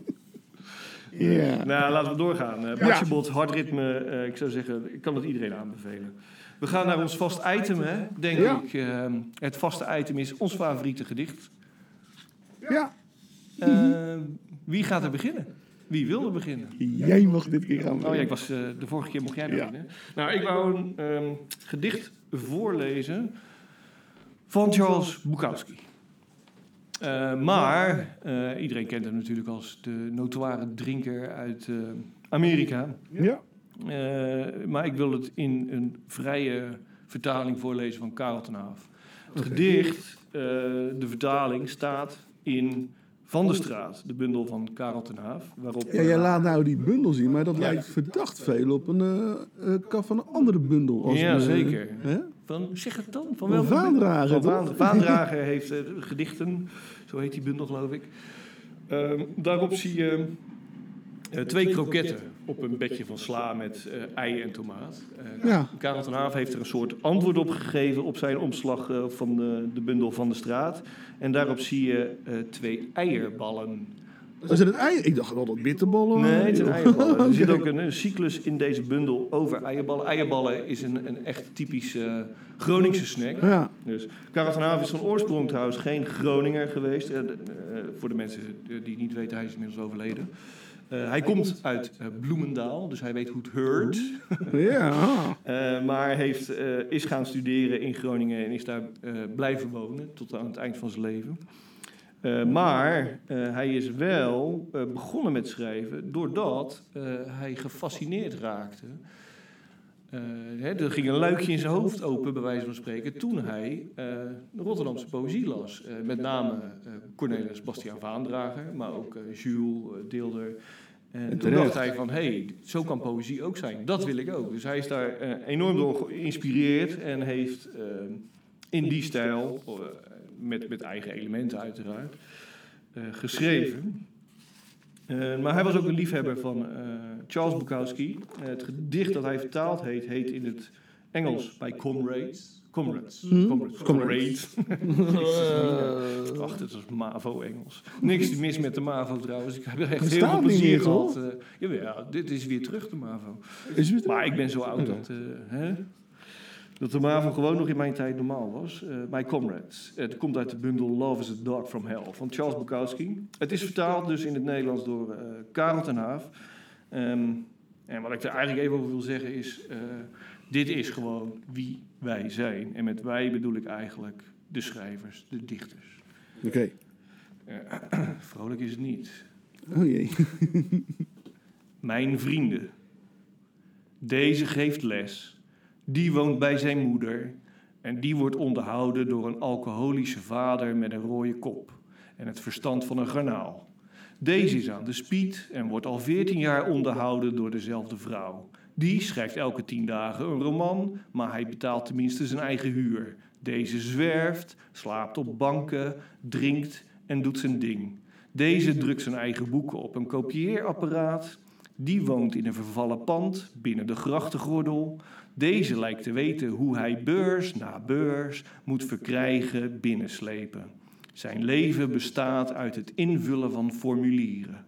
Speaker 6: Ja.
Speaker 5: Nou, laten we doorgaan. Uh. Bot, hard ritme. eh, ik zou zeggen, ik kan het iedereen aanbevelen. We gaan naar ons vast item, hè, denk
Speaker 6: Ja.
Speaker 5: ik. Eh, het vaste item is ons favoriete gedicht.
Speaker 6: Ja.
Speaker 5: Eh, wie gaat er beginnen? Wie wil er beginnen?
Speaker 6: Jij mag dit keer gaan.
Speaker 5: Oh ja, ik was, eh, de vorige keer mocht jij
Speaker 6: Ja.
Speaker 5: beginnen. Nou, ik wou een ehm, gedicht voorlezen van Charles Bukowski. Eh, maar eh, iedereen kent hem natuurlijk als de notoire drinker uit Amerika.
Speaker 6: Ja.
Speaker 5: Eh, maar ik wil het in een vrije vertaling voorlezen van Karel ten Haaf. Het gedicht, eh, de vertaling, staat in Van der Straat, de bundel van Karel ten Haaf. Waarop,
Speaker 6: Ja, jij laat nou die bundel zien, maar dat
Speaker 5: Ja.
Speaker 6: lijkt verdacht veel op een kaf van een andere bundel. Als
Speaker 5: Ja,
Speaker 6: een,
Speaker 5: zeker.
Speaker 6: hè?
Speaker 5: Van, zeg het dan. Van welke
Speaker 6: Vaandrager,
Speaker 5: Van Vaandrager heeft gedichten, zo heet die bundel geloof ik. Ehm, daarop zie je eh, twee kroketten op een bedje van sla met eh, ei en tomaat. Eh,
Speaker 6: Ja.
Speaker 5: Karel ten Haaf heeft er een soort antwoord op gegeven op zijn omslag eh, van de, de bundel van de straat. En daarop zie je eh, twee eierballen.
Speaker 6: Was het het ei? Ik dacht wel dat bitterballen
Speaker 5: Nee,
Speaker 6: waren,
Speaker 5: het zijn
Speaker 6: joh.
Speaker 5: eierballen. Er zit ook een, een cyclus in deze bundel over eierballen. Eierballen is een, een echt typische Groningse snack.
Speaker 6: Ja.
Speaker 5: Dus Karel van Haven is van oorsprong trouwens geen Groninger geweest. Voor de mensen die het niet weten, hij is inmiddels overleden. Eh, hij komt uit eh, Bloemendaal, dus hij weet hoe het heurt.
Speaker 6: Ja.
Speaker 5: Eh, maar heeft, is gaan studeren in Groningen en is daar blijven wonen tot aan het eind van zijn leven. Maar hij is wel begonnen met schrijven doordat hij gefascineerd raakte. Hè, er ging een luikje in zijn hoofd open, bij wijze van spreken, toen hij eh, de Rotterdamse poëzie las. Eh, met name Cornelis Bastiaan Vaandrager, maar ook Jules Deelder. En toen dacht hij van, hé, hey, zo kan poëzie ook zijn. Dat wil ik ook. Dus hij is daar enorm door geïnspireerd en heeft in die stijl, met, met eigen elementen uiteraard, geschreven. Eh, maar hij was ook een liefhebber van eh, Charles Bukowski. Eh, het gedicht dat hij vertaald heet, heet in het Engels bij Comrades. Comrades.
Speaker 6: Hm?
Speaker 5: Comrades.
Speaker 6: Comrades.
Speaker 5: Het was MAVO-Engels. Niks mis met de MAVO trouwens. Ik heb er echt heel veel plezier gehad. eh jawel, dit is weer terug de MAVO.
Speaker 6: Is
Speaker 5: Maar ik ben zo oud dat, hè, dat de MAVO gewoon nog in mijn tijd normaal was. Eh bij Comrades. Het komt uit de bundel Love is a Dog from Hell van Charles Bukowski. Het is vertaald dus in het Nederlands door eh, Karel ten Haaf. Ehm, en wat ik er eigenlijk even over wil zeggen is... eh, dit is gewoon wie wij zijn. En met wij bedoel ik eigenlijk de schrijvers, de dichters.
Speaker 6: Oké.
Speaker 5: Vrolijk is het niet.
Speaker 6: Oh jee.
Speaker 5: Mijn vrienden. Deze geeft les. Die woont bij zijn moeder. En die wordt onderhouden door een alcoholische vader met een rode kop. En het verstand van een garnaal. Deze is aan de spied en wordt al 14 jaar onderhouden door dezelfde vrouw. Die schrijft elke 10 dagen een roman, maar hij betaalt tenminste zijn eigen huur. Deze zwerft, slaapt op banken, drinkt en doet zijn ding. Deze drukt zijn eigen boeken op een kopieerapparaat. Die woont in een vervallen pand binnen de grachtengordel. Deze lijkt te weten hoe hij beurs na beurs moet verkrijgen, binnenslepen. Zijn leven bestaat uit het invullen van formulieren.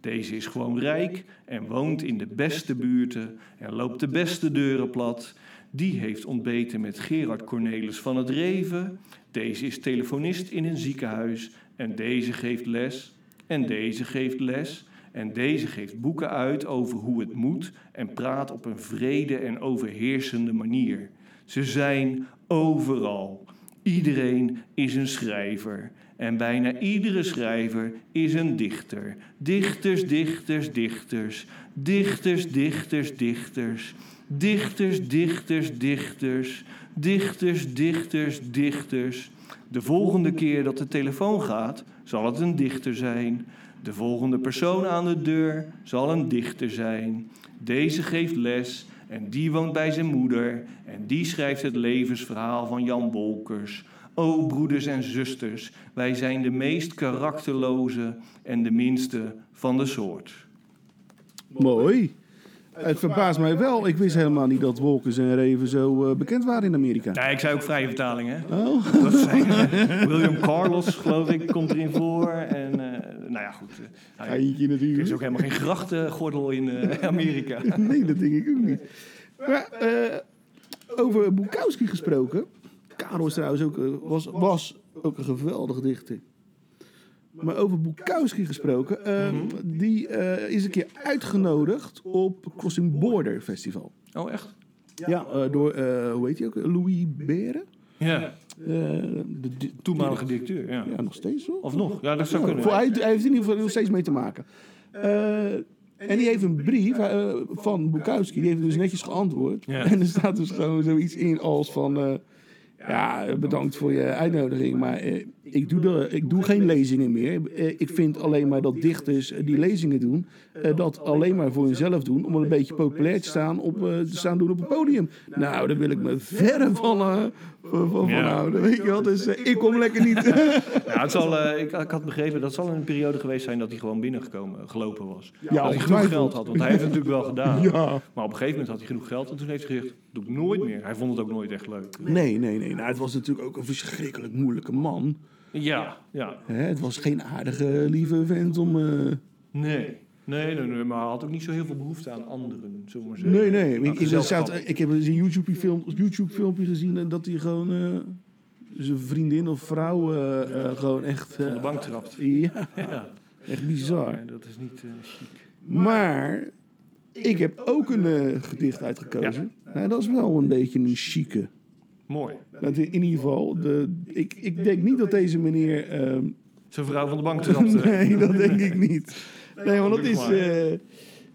Speaker 5: Deze is gewoon rijk en woont in de beste buurten en loopt de beste deuren plat. Die heeft ontbeten met Gerard Cornelis van het Reven. Deze is telefonist in een ziekenhuis en deze geeft les. En deze geeft les. En deze geeft boeken uit over hoe het moet en praat op een vrede en overheersende manier. Ze zijn overal. Iedereen is een schrijver. En bijna iedere schrijver is een dichter. Dichters, dichters, dichters. Dichters, dichters, dichters. Dichters, dichters, dichters. Dichters, dichters, dichters. De volgende keer dat de telefoon gaat, zal het een dichter zijn. De volgende persoon aan de deur zal een dichter zijn. Deze geeft les en die woont bij zijn moeder. En die schrijft het levensverhaal van Jan Wolkers. O broeders en zusters, wij zijn de meest karakterloze en de minste van de soort.
Speaker 6: Mooi. Het verbaast mij wel. Ik wist helemaal niet dat Wolkers en Reven zo eh, bekend waren in Amerika.
Speaker 5: Ja, ik zei ook vrije vertaling, hè?
Speaker 6: Oh.
Speaker 5: Dat zijn, eh, William Carlos, geloof ik, komt erin voor. En, nou ja, goed. eh, hij-
Speaker 6: Eindje
Speaker 5: er is ook helemaal geen grachtengordel in eh, Amerika.
Speaker 6: Nee, dat denk ik ook niet. Maar eh, over Bukowski gesproken. Karel is trouwens ook, was, was ook een geweldig dichter. Maar over Bukowski gesproken. eh, Die eh, is een keer uitgenodigd op Crossing Border Festival.
Speaker 5: Oh, echt?
Speaker 6: Ja, eh, door, eh, hoe heet hij ook? Louis Beren.
Speaker 5: Ja,
Speaker 6: de, de-
Speaker 5: toenmalige directeur, ja.
Speaker 6: Ja, nog steeds hoor.
Speaker 5: Of nog? Ja, dat zou
Speaker 6: Ja,
Speaker 5: kunnen.
Speaker 6: voor- hij, hij heeft in ieder geval nog steeds mee te maken. Eh, en die heeft een brief eh, van Bukowski, die heeft dus netjes geantwoord.
Speaker 5: Ja.
Speaker 6: En er staat dus gewoon zoiets in als van... eh, ja, bedankt voor je uitnodiging, maar eh, ik, doe de, ik doe geen lezingen meer. Eh, ik vind alleen maar dat dichters eh, die lezingen doen, eh, dat alleen maar voor hunzelf doen, om een beetje populair te staan, op, te staan doen op het podium. Nou, daar wil ik me verre van, van, van
Speaker 5: Ja.
Speaker 6: houden, weet je wel. Dus ik kom lekker niet...
Speaker 5: Ja, het zal, ik, ik had begrepen dat zal een periode geweest zijn dat hij gewoon binnengekomen, gelopen was. dat hij genoeg geld had, want hij heeft het natuurlijk wel gedaan.
Speaker 6: Ja.
Speaker 5: Maar op een gegeven moment had hij genoeg geld en toen heeft hij gezegd, doe ik nooit meer. Hij vond het ook nooit echt leuk.
Speaker 6: Nee, nee, nee. Nou, het was natuurlijk ook een verschrikkelijk moeilijke man.
Speaker 5: Ja, ja.
Speaker 6: Hè, het was geen aardige, lieve vent om... eh,
Speaker 5: Nee. Nee, nee, nee, maar hij had ook niet zo heel veel behoefte aan anderen, zullen we maar zeggen.
Speaker 6: Nee, nee.
Speaker 5: Nou,
Speaker 6: Ik, ik, heb eens een YouTube-film, YouTube-filmpje gezien en dat hij gewoon eh, zijn vriendin of vrouw eh, gewoon echt...
Speaker 5: Van de bank trapt.
Speaker 6: ja,
Speaker 5: Ja,
Speaker 6: echt bizar.
Speaker 5: Ja, dat is niet eh, chic.
Speaker 6: Maar ik heb ook een eh, gedicht uitgekozen. Nou, dat is wel een beetje een chique.
Speaker 5: Mooi.
Speaker 6: Dat in, ieder geval, de, ik, ik denk niet dat deze meneer... ehm,
Speaker 5: Zijn vrouw van de bank trapte.
Speaker 6: Nee, dat denk ik niet. Nee, want dat is eh,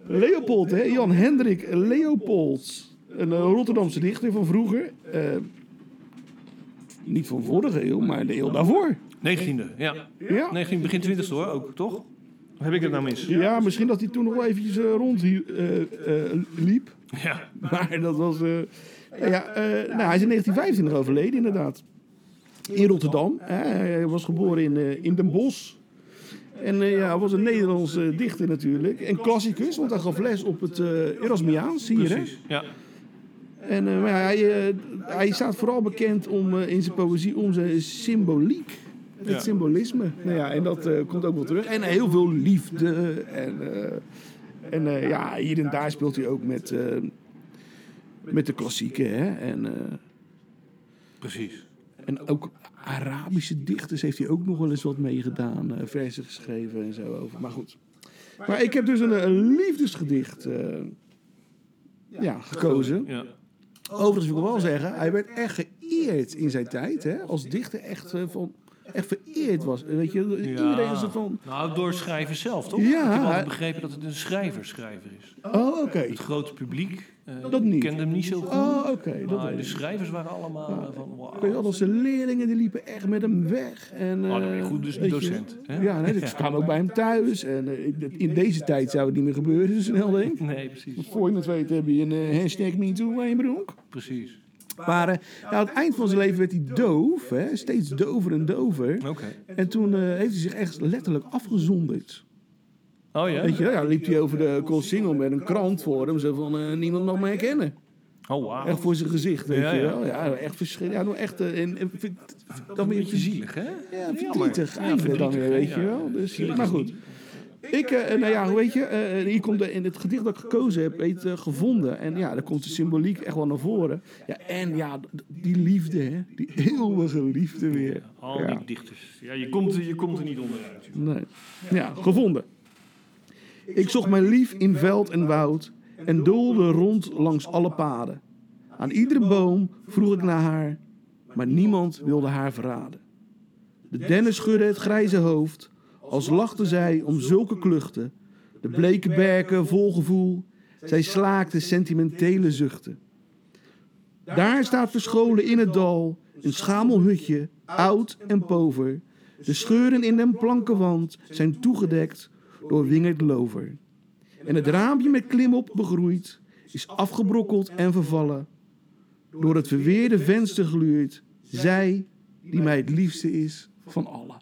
Speaker 6: Leopold, hè? Jan Hendrik Leopolds. Een eh, Rotterdamse dichter van vroeger. Eh, niet van vorige eeuw, maar de eeuw daarvoor.
Speaker 5: 19e, ja.
Speaker 6: Ja.
Speaker 5: 19, begin 20e hoor, ook, toch? Heb ik het nou mis?
Speaker 6: Ja, misschien dat hij toen nog wel eventjes eh, rond eh, eh, liep.
Speaker 5: Ja.
Speaker 6: Maar dat was... eh, ja, nou, hij is in 1925 overleden, inderdaad. In Rotterdam. Hè. Hij was geboren in, in Den Bosch. En ja, hij was een Nederlandse dichter natuurlijk. En klassicus, want hij gaf les op het eh Erasmiaans hier. Hè?
Speaker 5: Precies. Ja.
Speaker 6: En maar ja, hij, hij staat vooral bekend om, in zijn poëzie om zijn symboliek. Het
Speaker 5: Ja.
Speaker 6: symbolisme. Nou ja, en dat eh, komt ook wel terug. En heel veel liefde. En, eh, en eh, ja, hier en daar speelt hij ook met, eh, met de klassieken. Hè? En, eh,
Speaker 5: Precies.
Speaker 6: en ook Arabische dichters heeft hij ook nog wel eens wat meegedaan. eh versen geschreven en zo over. Maar goed. Maar ik heb dus een, een liefdesgedicht eh, ja, gekozen.
Speaker 5: Ja.
Speaker 6: Overigens wil ik wel zeggen, hij werd echt geëerd in zijn tijd. Hè? Als dichter echt, van, echt vereerd was. Weet je, iedereen is er van...
Speaker 5: Nou, door schrijvers zelf, toch?
Speaker 6: Ja,
Speaker 5: ik heb altijd begrepen dat het een schrijver-schrijver is.
Speaker 6: Oh, oké.
Speaker 5: Het grote publiek eh,
Speaker 6: Dat niet.
Speaker 5: kende hem niet zo goed.
Speaker 6: Oh, oké.
Speaker 5: maar de schrijvers waren allemaal eh, van... Wow.
Speaker 6: Dat zijn leerlingen die liepen echt met hem weg. En,
Speaker 5: Oh, dan ben je
Speaker 6: eh,
Speaker 5: goed, dus
Speaker 6: je
Speaker 5: docent, hè?
Speaker 6: Ja, nee, dat kwam ook bij hem thuis. En in deze tijd zou het niet meer gebeuren, zo snel denk.
Speaker 5: Nee, precies.
Speaker 6: Voor je het weet heb je een hashtag MeToo aan je broek.
Speaker 5: Precies.
Speaker 6: Maar nou, aan het eind van zijn leven werd hij doof, hè? steeds dover en dover.
Speaker 5: Oké.
Speaker 6: En toen eh, heeft hij zich echt letterlijk afgezonderd.
Speaker 5: Oh ja?
Speaker 6: Weet je, ja, liep hij over de Koolsingel met een krant voor hem. Zo van, eh, niemand mag mij herkennen.
Speaker 5: Oh, wauw.
Speaker 6: Echt voor zijn gezicht, weet
Speaker 5: Ja,
Speaker 6: je
Speaker 5: ja.
Speaker 6: wel. Ja, echt verschrikkelijk. Ja, nou echt, eh, en, en, vind- dan
Speaker 5: Een
Speaker 6: weer
Speaker 5: beetje zielig, hè?
Speaker 6: Ja, verdrietig
Speaker 5: Ja,
Speaker 6: dan weer, weet
Speaker 5: ja.
Speaker 6: je wel. Dus, maar goed. Ik, eh, nou ja, hoe weet je, eh, hier komt de, in het gedicht dat ik gekozen heb, heet eh, Gevonden. En ja, daar komt de symboliek echt wel naar voren. Ja, en ja, die liefde, hè, die eeuwige liefde weer.
Speaker 5: Al
Speaker 6: Ja.
Speaker 5: die dichters. Ja, je komt, je komt er niet onderuit.
Speaker 6: Nee. Ja, gevonden. Ik zocht mijn lief in veld en woud en doolde rond langs alle paden. Aan iedere boom vroeg ik naar haar, maar niemand wilde haar verraden. De dennen schudden het grijze hoofd, als lachte zij om zulke kluchten. De bleke berken vol gevoel, zij slaakte sentimentele zuchten. Daar staat verscholen in het dal een schamelhutje, oud en pover. De scheuren in den plankenwand zijn toegedekt door wingerd lover. En het raampje met klimop begroeid is afgebrokkeld en vervallen. Door het verweerde venster gluurt zij die mij het liefste is van allen.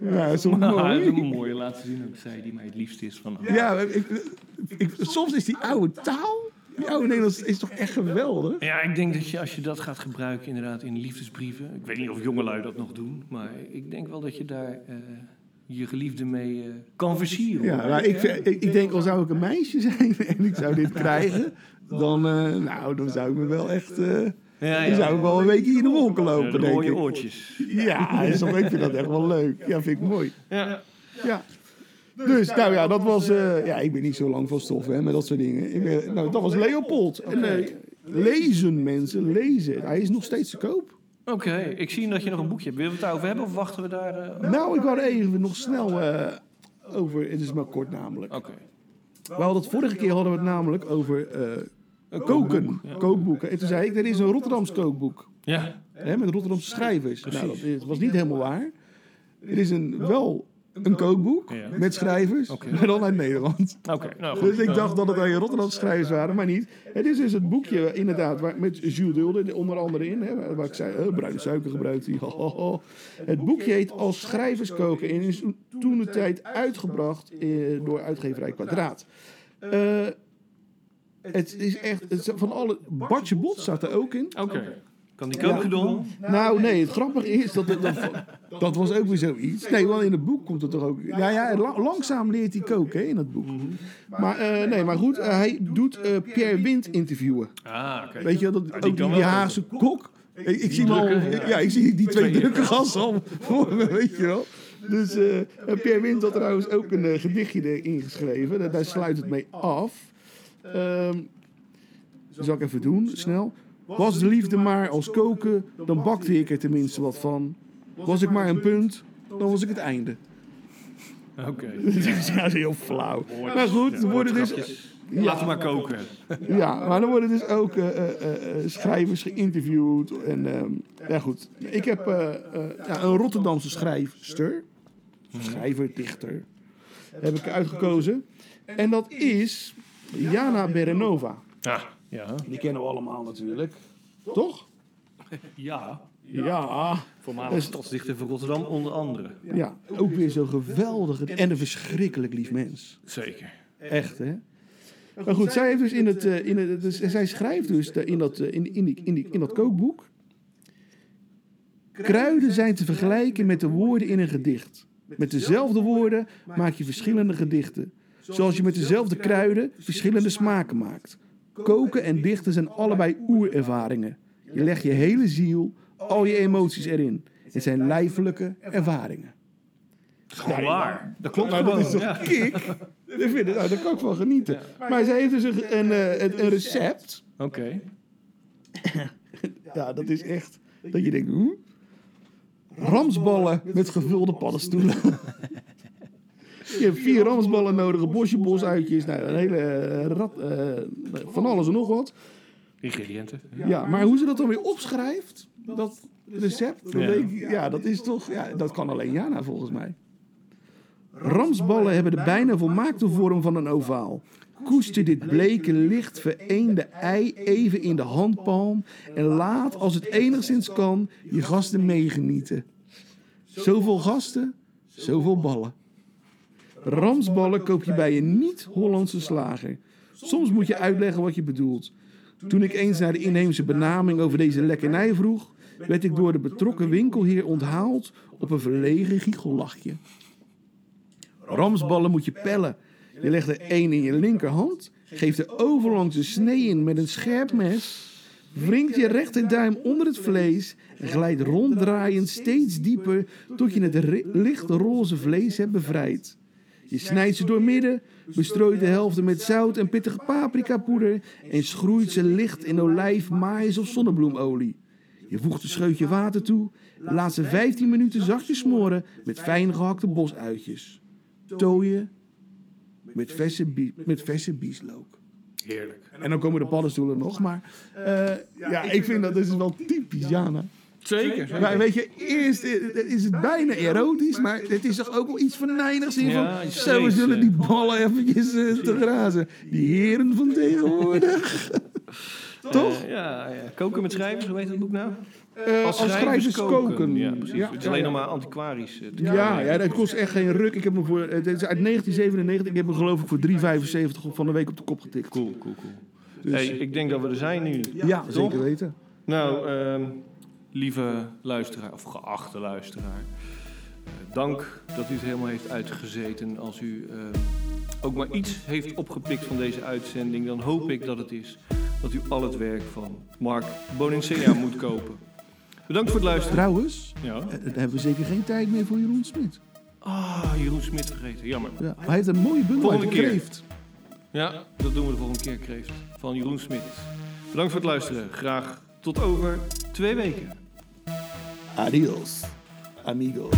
Speaker 6: Ja, dat is
Speaker 5: Nou, dat is
Speaker 6: mooi?
Speaker 5: een mooie laten zien ook zij die mij het liefst is van.
Speaker 6: Ja, ik, ik- soms is die oude taal, die oude Nederlands, is toch echt geweldig?
Speaker 5: Ja, ik denk dat je als je dat gaat gebruiken inderdaad in liefdesbrieven. Ik weet niet of jongelui dat nog doen, maar ik denk wel dat je daar eh, je geliefde mee eh, kan versieren.
Speaker 6: Ja,
Speaker 5: hoor.
Speaker 6: maar ik, vind- ik, ik denk al zou ik een meisje zijn en ik zou dit krijgen, dan, eh, nou, dan zou ik me wel echt, eh,
Speaker 5: ja,
Speaker 6: dan zou ik wel een weekje in de wolken lopen,
Speaker 5: de
Speaker 6: denk
Speaker 5: mooie
Speaker 6: ik.
Speaker 5: oortjes.
Speaker 6: Ja, is toch- ik vind dat echt wel leuk. Ja, vind ik mooi.
Speaker 5: Ja.
Speaker 6: Ja. Dus, nou ja, dat was... eh, ja, ik ben niet zo lang van stof, hè, met dat soort dingen. Ik ben, nou, dat was Leopold. En eh, lezen, mensen, lezen. Hij is nog steeds te koop.
Speaker 5: Oké, ik zie dat je nog een boekje hebt. Willen we het daarover hebben of wachten we daar? eh,
Speaker 6: Nou, ik wou er even nog snel eh, over... Het is maar kort namelijk.
Speaker 5: Oké.
Speaker 6: We hadden het vorige keer hadden we het namelijk over eh, koken. Kookboeken. En toen zei ik, er is een Rotterdams kookboek.
Speaker 5: Ja.
Speaker 6: Hè, met Rotterdamse schrijvers. Nou, dat is- was niet helemaal waar. Er is een, wel een kookboek
Speaker 5: Ja.
Speaker 6: met schrijvers,
Speaker 5: Oké.
Speaker 6: maar dan uit Nederland.
Speaker 5: Oké, nou goed.
Speaker 6: Dus ik dacht dat het alleen Rotterdamse schrijvers waren, maar niet. Het is dus het boekje inderdaad, waar, met Jules Dulde onder andere in. Hè, waar ik zei, eh, bruine suiker gebruikt hij. Het boekje heet Als schrijvers koken en is toen de tijd uitgebracht eh, door uitgeverij Kwadraat. Eh, het is echt, het is van alle... Bartje Bot staat er ook in.
Speaker 5: Oké. Kan die kookgedon?
Speaker 6: Nou, nee, het grappige is dat, dat, dat, dat was ook weer zoiets. Nee, want in het boek komt het toch ook. Ja, ja, la- langzaam leert hij koken hè, in het boek. Maar, eh, nee, maar goed, eh, hij doet eh, Pierre Wind interviewen.
Speaker 5: Ah, oké.
Speaker 6: Weet je, dat,
Speaker 5: die
Speaker 6: ook die, Haagse kok. Ik, ik zie al, ja. ik zie die twee drukke gasten al voor me, weet je wel. Dus eh, Pierre Wind had trouwens ook een gedichtje erin geschreven. Daar, daar sluit het mee af. Ehm zal ik even doen, snel. Was de liefde maar als koken, dan bakte ik er tenminste wat van. Was ik maar een punt, dan was ik het einde.
Speaker 5: Oké.
Speaker 6: Dat is ja, heel flauw. Maar goed, er worden dus,
Speaker 5: Laten we maar koken.
Speaker 6: ja, maar er worden dus ook eh, eh, eh, schrijvers geïnterviewd. En ehm, ja, goed. Ik heb eh, eh, ja, een Rotterdamse schrijfster, schrijver, dichter, heb ik uitgekozen. En dat is Jana Berenova.
Speaker 5: Ja. Ja.
Speaker 6: Die kennen we allemaal natuurlijk. Toch?
Speaker 5: Ja.
Speaker 6: Ja.
Speaker 5: Voormalig stadsdichter van Rotterdam, onder andere.
Speaker 6: Ja, ook weer zo'n geweldige en een verschrikkelijk lief mens.
Speaker 5: Zeker.
Speaker 6: Echt, hè? Maar goed, zij heeft dus in het, eh, in het dus, zij schrijft dus de- in dat, eh, in, in, die, in, die, in dat kookboek. Kruiden zijn te vergelijken met de woorden in een gedicht. Met dezelfde woorden maak je verschillende gedichten. Zoals je met dezelfde kruiden verschillende smaken maakt. Koken en dichten zijn allebei oerervaringen. Je legt je hele ziel, al je emoties erin. Het zijn lijfelijke ervaringen.
Speaker 5: Gewoon waar. Dat klopt
Speaker 6: Maar
Speaker 5: gewoon.
Speaker 6: dat is toch
Speaker 5: ja.
Speaker 6: kick? Ik vind het, nou, daar kan ik van genieten. Maar zij heeft dus een, een, eh, een, een recept.
Speaker 5: Oké.
Speaker 6: Ja, dat is echt... Dat je denkt... Hm? Ramsballen met gevulde paddenstoelen. Je hebt vier ramsballen nodig, een bosje bosuitjes, nou, een hele rat, eh, van alles en nog wat.
Speaker 5: Ingrediënten.
Speaker 6: Ja, maar hoe ze dat dan weer opschrijft, dat recept,
Speaker 5: Ja.
Speaker 6: ik, ja, dat is toch, ja, dat kan alleen Jana volgens mij. Ramsballen hebben de bijna volmaakte vorm van een ovaal. Koester dit bleke, licht vereende ei even in de handpalm en laat, als het enigszins kan, je gasten meegenieten. Zoveel gasten, zoveel ballen. Ramsballen koop je bij een niet-Hollandse slager. Soms moet je uitleggen wat je bedoelt. Toen ik eens naar de inheemse benaming over deze lekkernij vroeg, werd ik door de betrokken winkelheer onthaald op een verlegen giechellachje. Ramsballen moet je pellen. Je legt er één in je linkerhand, geeft er overlangs een snee in met een scherp mes, wringt je rechterduim onder het vlees en glijdt ronddraaiend steeds dieper tot je het licht roze vlees hebt bevrijd. Je snijdt ze door midden, bestrooit de helft met zout en pittige paprikapoeder en schroeit ze licht in olijf, maïs of zonnebloemolie. Je voegt een scheutje water toe, laat ze 15 minuten zachtjes smoren met fijn gehakte bosuitjes. Tooien met verse, met verse bieslook.
Speaker 5: Heerlijk.
Speaker 6: En dan komen de paddenstoelen nog, maar eh, ja, ik vind dat dus wel typisch Jana.
Speaker 5: Zeker.
Speaker 6: Maar weet je, eerst eh, is het bijna erotisch, maar het is toch ook wel iets venijnigs in
Speaker 5: Ja,
Speaker 6: van... Zo, we zullen die ballen eventjes eh, te grazen. Die heren van tegenwoordig. Toch?
Speaker 5: Ja, ja. Koken met schrijvers, hoe heet dat boek nou?
Speaker 6: Eh, als schrijvers koken.
Speaker 5: Ja, precies.
Speaker 6: Ja,
Speaker 5: het is alleen nog maar antiquarisch. te
Speaker 6: Ja, ja, dat kost echt geen ruk. Ik heb hem voor, het is uit 1997. Ik heb hem geloof ik voor 3,75 van de week op de kop getikt.
Speaker 5: Cool, cool, cool.
Speaker 6: Dus-
Speaker 5: Hey, ik denk dat we er zijn nu.
Speaker 6: Ja,
Speaker 5: Toch?
Speaker 6: zeker weten.
Speaker 5: Nou, ehm, lieve luisteraar, of geachte luisteraar. eh, dank dat u het helemaal heeft uitgezeten. Als u ehm, ook maar iets heeft opgepikt van deze uitzending, dan hoop ik dat het is dat u al het werk van Mark Bonincea moet kopen. Bedankt voor het luisteren.
Speaker 6: Trouwens,
Speaker 5: Ja.
Speaker 6: eh, dan hebben we zeker geen tijd meer voor Jeroen Smit.
Speaker 5: Ah, Jeroen Smit vergeten. Jammer.
Speaker 6: Ja, hij heeft een mooie bundel
Speaker 5: Volgende keer.
Speaker 6: uitgekleefd.
Speaker 5: Ja, dat doen we de volgende keer, Kreeft. Van Jeroen Smit. Bedankt voor het luisteren. Graag tot over twee weken.
Speaker 6: Adiós, amigos.